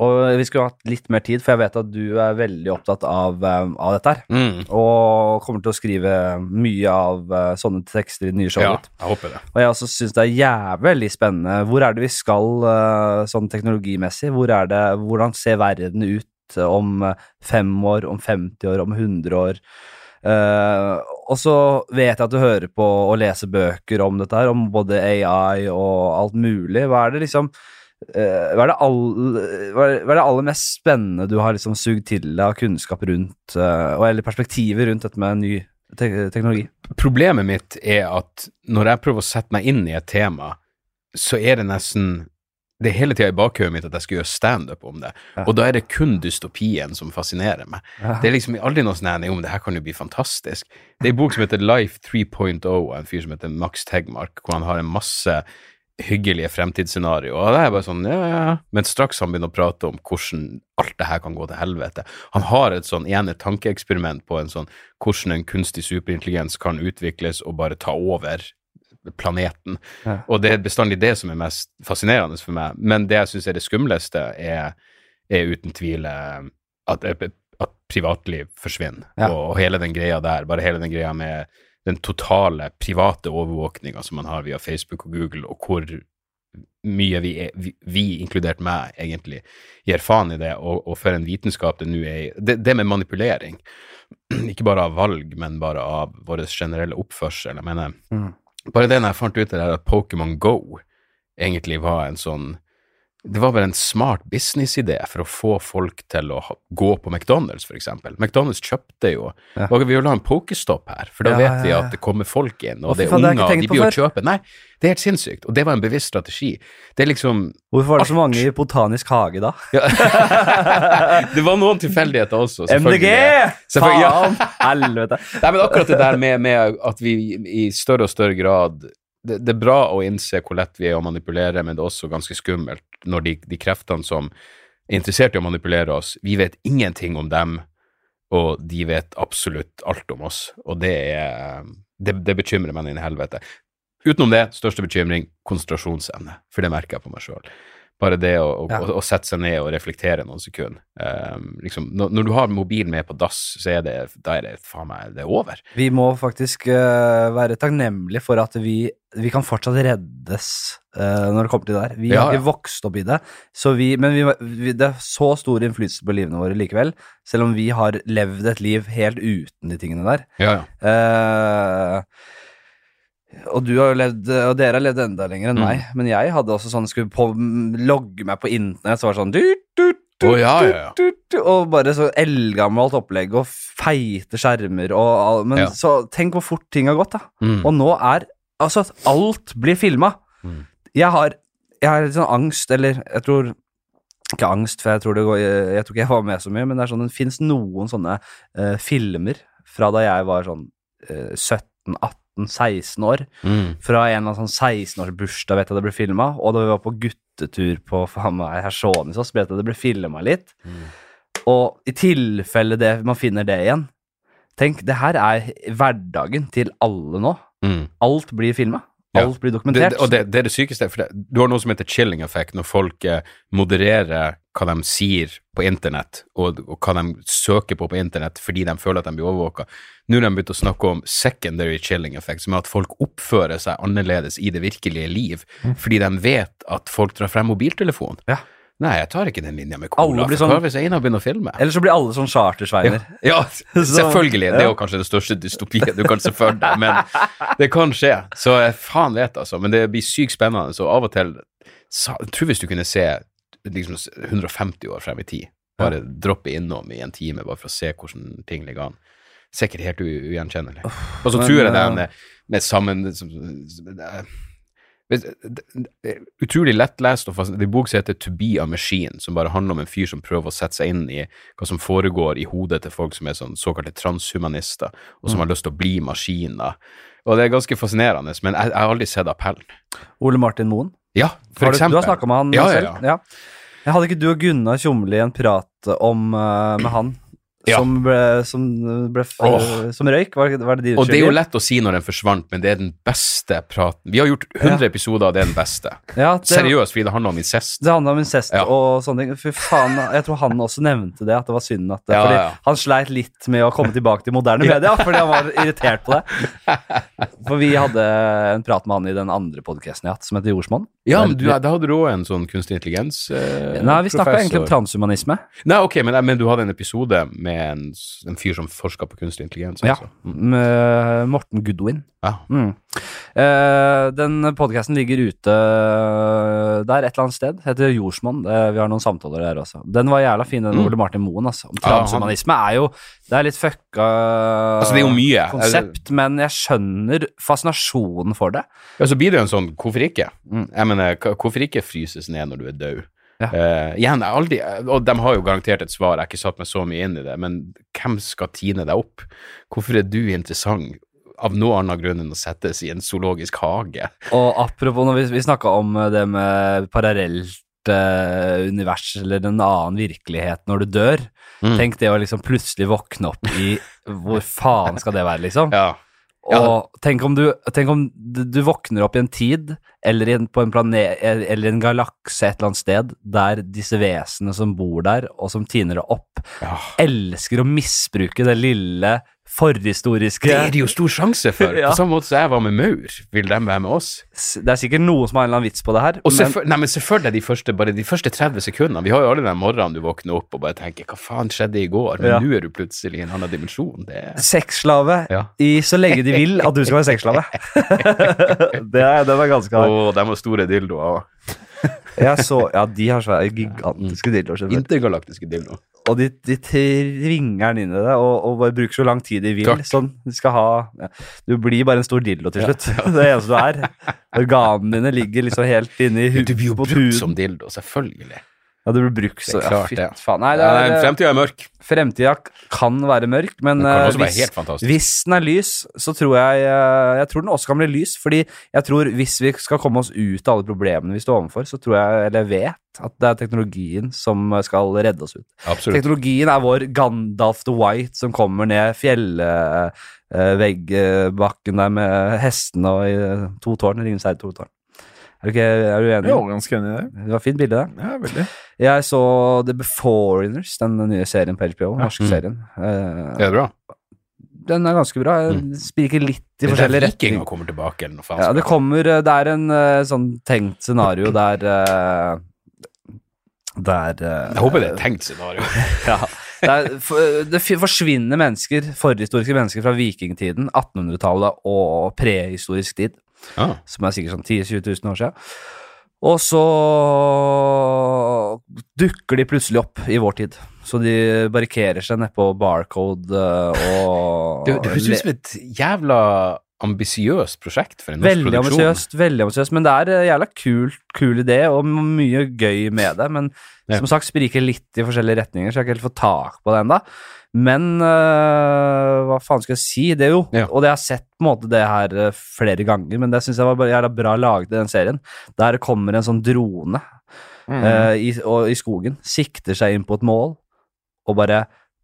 Og vi skulle hatt litt mer tid, for jeg vet at du er veldig opptatt av, eh, av dette her. Mm. Og kommer til å skrive mye av eh, sånne tekster i det nye Ja, showet. ditt. jeg håper det. Og jeg også syns det er jævlig spennende. Hvor er det vi skal sånn teknologimessig? Hvor det, hvordan ser verden ut om eh, fem år, om 50 år, om 100 år? Uh, og så vet jeg at du hører på og leser bøker om dette her, om både AI og alt mulig. Hva er det liksom uh, hva, er det all, hva, er, hva er det aller mest spennende du har liksom sugd til deg av kunnskap rundt, uh, eller perspektiver rundt dette med ny te teknologi? Problemet mitt er at når jeg prøver å sette meg inn i et tema, så er det nesten det er hele tida i bakhodet mitt at jeg skal gjøre standup om det, Ja. og da er det kun dystopien som fascinerer meg. Ja. Det er liksom aldri noe sånn om det her kan jo bli fantastisk. Det er en bok som heter Life 3.0 av en fyr som heter Max Tegmark, hvor han har en masse hyggelige fremtidsscenarioer, og det er bare sånn, ja, ja, ja. Men straks han begynner å prate om hvordan alt det her kan gå til helvete. Han har et sånn ene tankeeksperiment på en sånn hvordan en kunstig superintelligens kan utvikles og bare ta over planeten. Ja. Og det er bestandig det som er mest fascinerende for meg. Men det jeg syns er det skumleste, er, er uten tvil eh, at, at privatliv forsvinner. Ja. Og, og hele den greia der, bare hele den greia med den totale private overvåkninga som man har via Facebook og Google, og hvor mye vi, er, vi, vi inkludert meg, egentlig gir faen i det, og, og for en vitenskap det nå er i det, det med manipulering, ikke bare av valg, men bare av vår generelle oppførsel. Jeg mener, Mm. Bare det når jeg fant ut det der at Pokémon Go egentlig var en sånn Det var bare en smart businessidé for å få folk til å gå på McDonald's, eksempel. McDonald's kjøpte jo Ja. og Vi vil ha en pokestopp her, for da Ja, vet vi at det kommer folk inn, og Å, det er unger, de blir jo kjøpe Nei, det er helt sinnssykt, og det var en bevisst strategi. Det er liksom Hvorfor var det så mange i Botanisk hage da? ja. Det var noen tilfeldigheter også, MDG! selvfølgelig. Ja. Faen! Helvete. Nei, men akkurat det der med, med at vi i større og større grad det, det er bra å innse hvor lett vi er å manipulere, men det er også ganske skummelt når de, de kreftene som er interessert i å manipulere oss, vi vet ingenting om dem, og de vet absolutt alt om oss, og det er Det, det bekymrer meg inn i helvete. Utenom det, største bekymring, konsentrasjonsevne, for det merker jeg på meg sjøl. Bare det å, å, Ja. å, å sette seg ned og reflektere noen sekunder. Um, liksom, når, når du har mobilen med på dass, så er det, da er det faen meg det er over. Vi må faktisk uh, være takknemlige for at vi, vi kan fortsatt reddes uh, når det kommer til det der. Vi Ja, har ikke vokst opp i det, så vi, men vi, vi, det er så stor innflytelse på livene våre likevel, selv om vi har levd et liv helt uten de tingene der. Ja, ja. Eh, og du har jo levd, og dere har levd enda lenger enn Mm. meg, men jeg hadde også sånn, skulle på, logge meg på internett, så var det sånn du, du, du, oh, ja, ja, ja. Og bare så eldgammelt opplegg, og feite skjermer, og Men så tenk hvor fort ting har gått, da. Mm. Og nå er Altså, at alt blir filma. Mm. Jeg har Jeg har litt sånn angst, eller jeg tror ikke angst, for jeg tror, det går, jeg, tror ikke jeg var med så mye, men det er sånn, det fins noen sånne uh, filmer fra da jeg var sånn uh, 17, 18, 16 år. Mm. Fra en eller annen sånn 16-årsbursdag vet jeg det ble filma, og da vi var på guttetur på faen meg Hersonisos, vet jeg det ble filma litt. Og i tilfelle det, man finner det igjen Tenk, det her er hverdagen til alle nå. Mm. Alt blir filma. Alt blir Det, dokumentert. og det, det er det sykeste, for det, du har noe som heter chilling effect, når folk eh, modererer hva de sier på internett, og, og hva de søker på på internett fordi de føler at de blir overvåka. Nå har de begynt å snakke om secondary chilling effect, som er at folk oppfører seg annerledes i det virkelige liv, fordi de vet at folk drar frem mobiltelefonen. Mm. Ja. Nei, jeg tar ikke den linja med cola, sånn- hva hvis Einar begynner å filme? Eller så blir alle sånn chartersveiner. Ja, selvfølgelig. Det er jo kanskje det største dystopiet du kan se for deg, men det kan skje. Så jeg faen vet, altså. Men det blir sykt spennende. Så av og til Jeg tror hvis du kunne se liksom 150 år frem i tid, bare droppe innom i en time bare for å se hvordan ting ligger an. Sikkert helt ugjenkjennelig. Og så tror jeg det er med, med sammen Utrolig lettlest og fascinerende. Det er en bok som heter To be a machine, som bare handler om en fyr som prøver å sette seg inn i hva som foregår i hodet til folk som er sånn såkalte transhumanister, og som har lyst til å bli maskiner. Og det er ganske fascinerende, men jeg, jeg har aldri sett appellen. Ole Martin Moen. Ja, for Har du, eksempel. du har snakka med han Ja, ja, ja. Ja. Jeg hadde ikke du og Gunnar Tjomli en prat om uh, med han Ja. som ble, som ble oh. Som røyk? Var, var det de Og det er jo lett å si når den forsvant, men det er den beste praten. Vi har gjort 100 episoder, og det er den beste. Ja, det, Seriøst, fordi det handler om incest. Det handler om incest Ja. og sånne ting. Fy faen, jeg tror han også nevnte det, at det var synd at Ja, Fordi ja. han sleit litt med å komme tilbake til moderne media, fordi han var irritert på det. For vi hadde en prat med han i den andre podkasten jeg har hatt, som heter Jordsmonn. Ja, men du, da hadde du òg en sånn kunstig intelligens eh, Nei, vi snakka egentlig om transhumanisme. Nei, ok, men, men du hadde en episode med en, en fyr som forska på kunstig intelligens? Altså. Ja. Med Morten Goodwin. Ja. Mm. Eh, den podkasten ligger ute der et eller annet sted. Heter Jordsmonn. Eh, vi har noen samtaler der også. Den var jævla fin, den Mm. Ole Martin Moen. Altså. Om Ja, han- Transhumanisme er jo Det er litt fucka Altså, det er jo mye. konsept, men jeg skjønner fascinasjonen for det. Ja, så blir det jo en sånn Hvorfor ikke? Mm. Jeg mener, hvorfor ikke fryses ned når du er død? Ja. Uh, igjen, aldri Og de har jo garantert et svar, jeg har ikke satt meg så mye inn i det, men hvem skal tine deg opp? Hvorfor er du interessant av noe annen grunn enn å settes i en zoologisk hage? Og apropos, når vi, vi snakka om eh, det med parallelt eh, univers eller en annen virkelighet når du dør. Mm. Tenk det å liksom plutselig våkne opp i Hvor faen skal det være, liksom? Ja. Og tenk om, du, tenk om du, du våkner opp i en tid, eller i en, på en planet, eller en galakse et eller annet sted, der disse vesenene som bor der, og som tiner det opp, ja. elsker å misbruke det lille forhistoriske Det er det jo stor sjanse for. Ja. På samme måte som jeg var med maur, vil de være med oss? Det er sikkert noen som har en eller annen vits på det her, Og men nei, men selvfølgelig de første, bare de første 30 sekundene. Vi har jo alle den morgenen du våkner opp og bare tenker 'hva faen skjedde i går', men Ja. nå er du plutselig i en annen dimensjon. Det er sexslave Ja. i så lenge de vil at du skal være sexslave. det er, den er ganske hard. Og de har store dildoer òg. Ja, de har svære, gigantiske dildoer. Intergalaktiske dildoer. Og de, de tvinger den inn i det, og, og bare bruker så lang tid de vil. Sånn, de skal ha ja. Du blir bare en stor dildo til slutt. Det er eneste du er. Organene dine ligger liksom helt inni huden Du blir jo brukt som dildo, selvfølgelig. Ja, det blir brukt så Det ja, fy faen. Nei, det er, nei, Fremtida er mørk. Fremtida kan være mørk, men Den eh, hvis, hvis den er lys, så tror jeg eh, Jeg tror den også kan bli lys, fordi jeg tror hvis vi skal komme oss ut av alle problemene vi står overfor, så tror jeg, eller jeg vet, at det er teknologien som skal redde oss ut. Absolutt. Teknologien er vår Gandalf the White som kommer ned fjellveggbakken der med hestene og i to tårn. Ringenes herre to tårn. Er du, ikke, er du enig? Er ganske enig i det. Det var fint bilde, det. Ja, veldig. Jeg så The Beforeigners, den nye serien på HBO. Den norske Mm. serien. Eh, Er det bra? den er ganske bra. Mm. Spriker litt i Det forskjellige retninger. vikinger kommer tilbake, eller noe faen. Ja, det kommer eh, Det er en uh, sånn tenkt scenario der uh, Der eh, Jeg håper det er et tenkt scenario. Ja. Det, er, for, det forsvinner mennesker, forhistoriske mennesker fra vikingtiden, 1800-tallet og prehistorisk tid, Ah. som er sikkert sånn 10 000-20 000 år siden. Og så dukker de plutselig opp i vår tid. Så de barrikerer seg nedpå Barcode eh, og Det, det høres ut som et jævla ambisiøst prosjekt for en norsk Veldig produksjon. ambisiøst, veldig ambisiøst, men det er en jævla kul, kul idé og mye gøy med det. Men Ja. som sagt spriker litt i forskjellige retninger, så jeg har ikke helt fått tak på det ennå. Men øh, hva faen skal jeg si? Det er jo Ja. Og det jeg har sett på en måte det her øh, flere ganger, men det syns jeg var bare jævla bra laget i den serien. Der kommer en sånn drone Mm. øh, i, og, i skogen, sikter seg inn på et mål og bare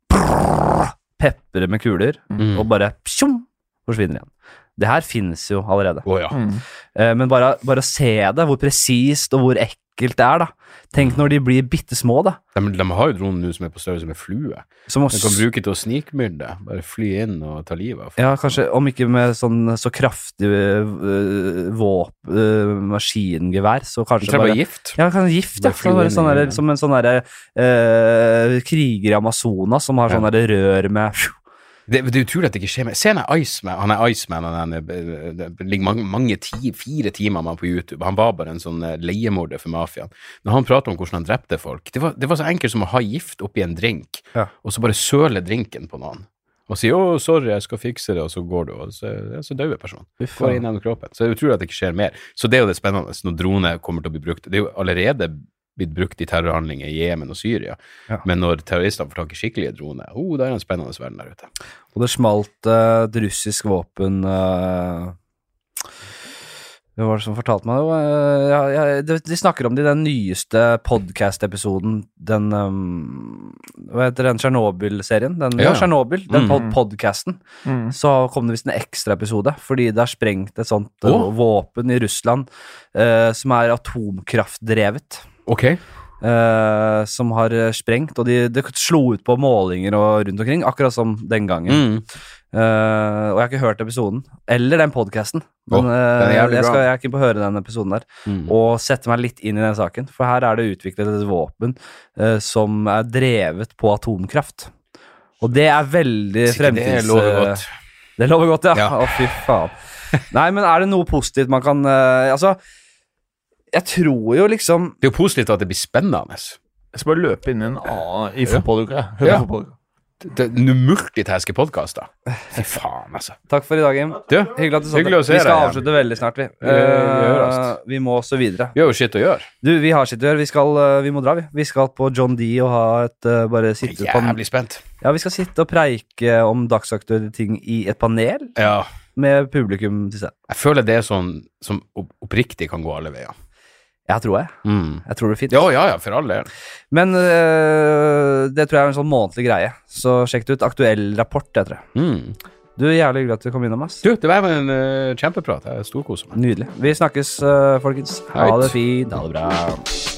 prrr, peprer med kuler, Mm. og bare pjom, forsvinner igjen. Det her finnes jo allerede. Oh, ja. Mm. Eh, men bare, bare å se det, hvor presist og hvor ekkelt det er, da. Tenk når de blir bitte små, da. De, de har jo dronen nå som er på størrelse med flue. Som også, De kan bruke til å snikmyrde. Bare fly inn og ta livet av folk. Ja, kanskje, om ikke med sånn så kraftig øh, våp, øh, maskingevær, så kanskje bare gift. ja, kanskje gift, ja. Bare inn sånn der, som en sånn derre øh, kriger i Amazonas som har Ja. sånn derre rør med Det, det er utrolig at det ikke skjer mer. Se han er Iceman. Han er Iceman, han er, det ligger mange, mange ti, fire timer med han på YouTube. Han var bare en sånn eh, leiemorder for mafiaen. Når han prater om hvordan han drepte folk, det var, det var så enkelt som å ha gift oppi en drink, Ja. og så bare søle drinken på noen. Og si 'Å, sorry, jeg skal fikse det', og så går du, og så, ja, så dauer personen. Går inn gjennom kroppen. Så det er utrolig at det ikke skjer mer. Så det er jo det spennende når droner kommer til å bli brukt. Det er jo allerede blitt brukt i terrorhandlinger i Jemen og Syria, Ja. men når terroristene får tak i skikkelige droner, oh, da er det en spennende verden der ute. Og det smalt uh, et russisk våpen Hvem var det som fortalte meg det? Uh, ja, ja, de, de snakker om det i den nyeste podcast-episoden, den um, Hva heter den Tsjernobyl-serien? Den, ja, Ja. Tsjernobyl, den Mm. pod podcasten. Mm. Så kom det visst en ekstraepisode, fordi det er sprengt et sånt oh. Våpen i Russland som er atomkraftdrevet. Ok. Uh, som har øh, sprengt, og de, det slo ut på målinger og rundt omkring, akkurat som den gangen. Mm. Uh, og jeg har ikke hørt episoden, eller den podkasten. Men uh, eh, jævlig jeg, skal, jeg er på å høre den episoden der, Mm. og sette meg litt inn i den saken. For her er det utviklet et våpen eh, som er drevet på atomkraft. Og det er veldig fremtids... det lover eh, godt. Det lover godt, ja. Ja. oh, fy faen. Nei, men er det noe positivt man kan eh, Altså, jeg tror jo liksom Det er jo positivt at det blir spennende. Jeg skal bare løpe inn i en annen i fotballuka. Ja. fotballuka. Det da multitaske podkaster. Fy faen, altså. Takk for i dag, Jim. Du, Hyggelig at du satt Hyggelig å se Vi skal deg avslutte veldig snart, vi. Eh, oss. vi må også videre. vi har jo shit å gjøre. Du, vi har shit å gjøre. Vi, skal, eh, vi må dra, vi. Vi skal på John D og ha et uh, Bare sitte er på jævlig spent. Ja, vi skal sitte og preike om dagsaktuelle ting i et panel Ja. med publikum til stede. Jeg føler det er sånn som opp oppriktig kan gå alle veier. Ja, tror jeg. Mm. Jeg tror det er fint. Ja, ja, ja, for all del. Men eh, det tror jeg er en sånn månedlig greie. Så sjekk det ut. Aktuell rapport, heter det. Mm. Du, Jævlig hyggelig at du kom innom, ass. Du, det var en uh, kjempeprat. Jeg storkoser meg. Nydelig. Vi snakkes, uh, folkens. Ha det fint. Ha det bra.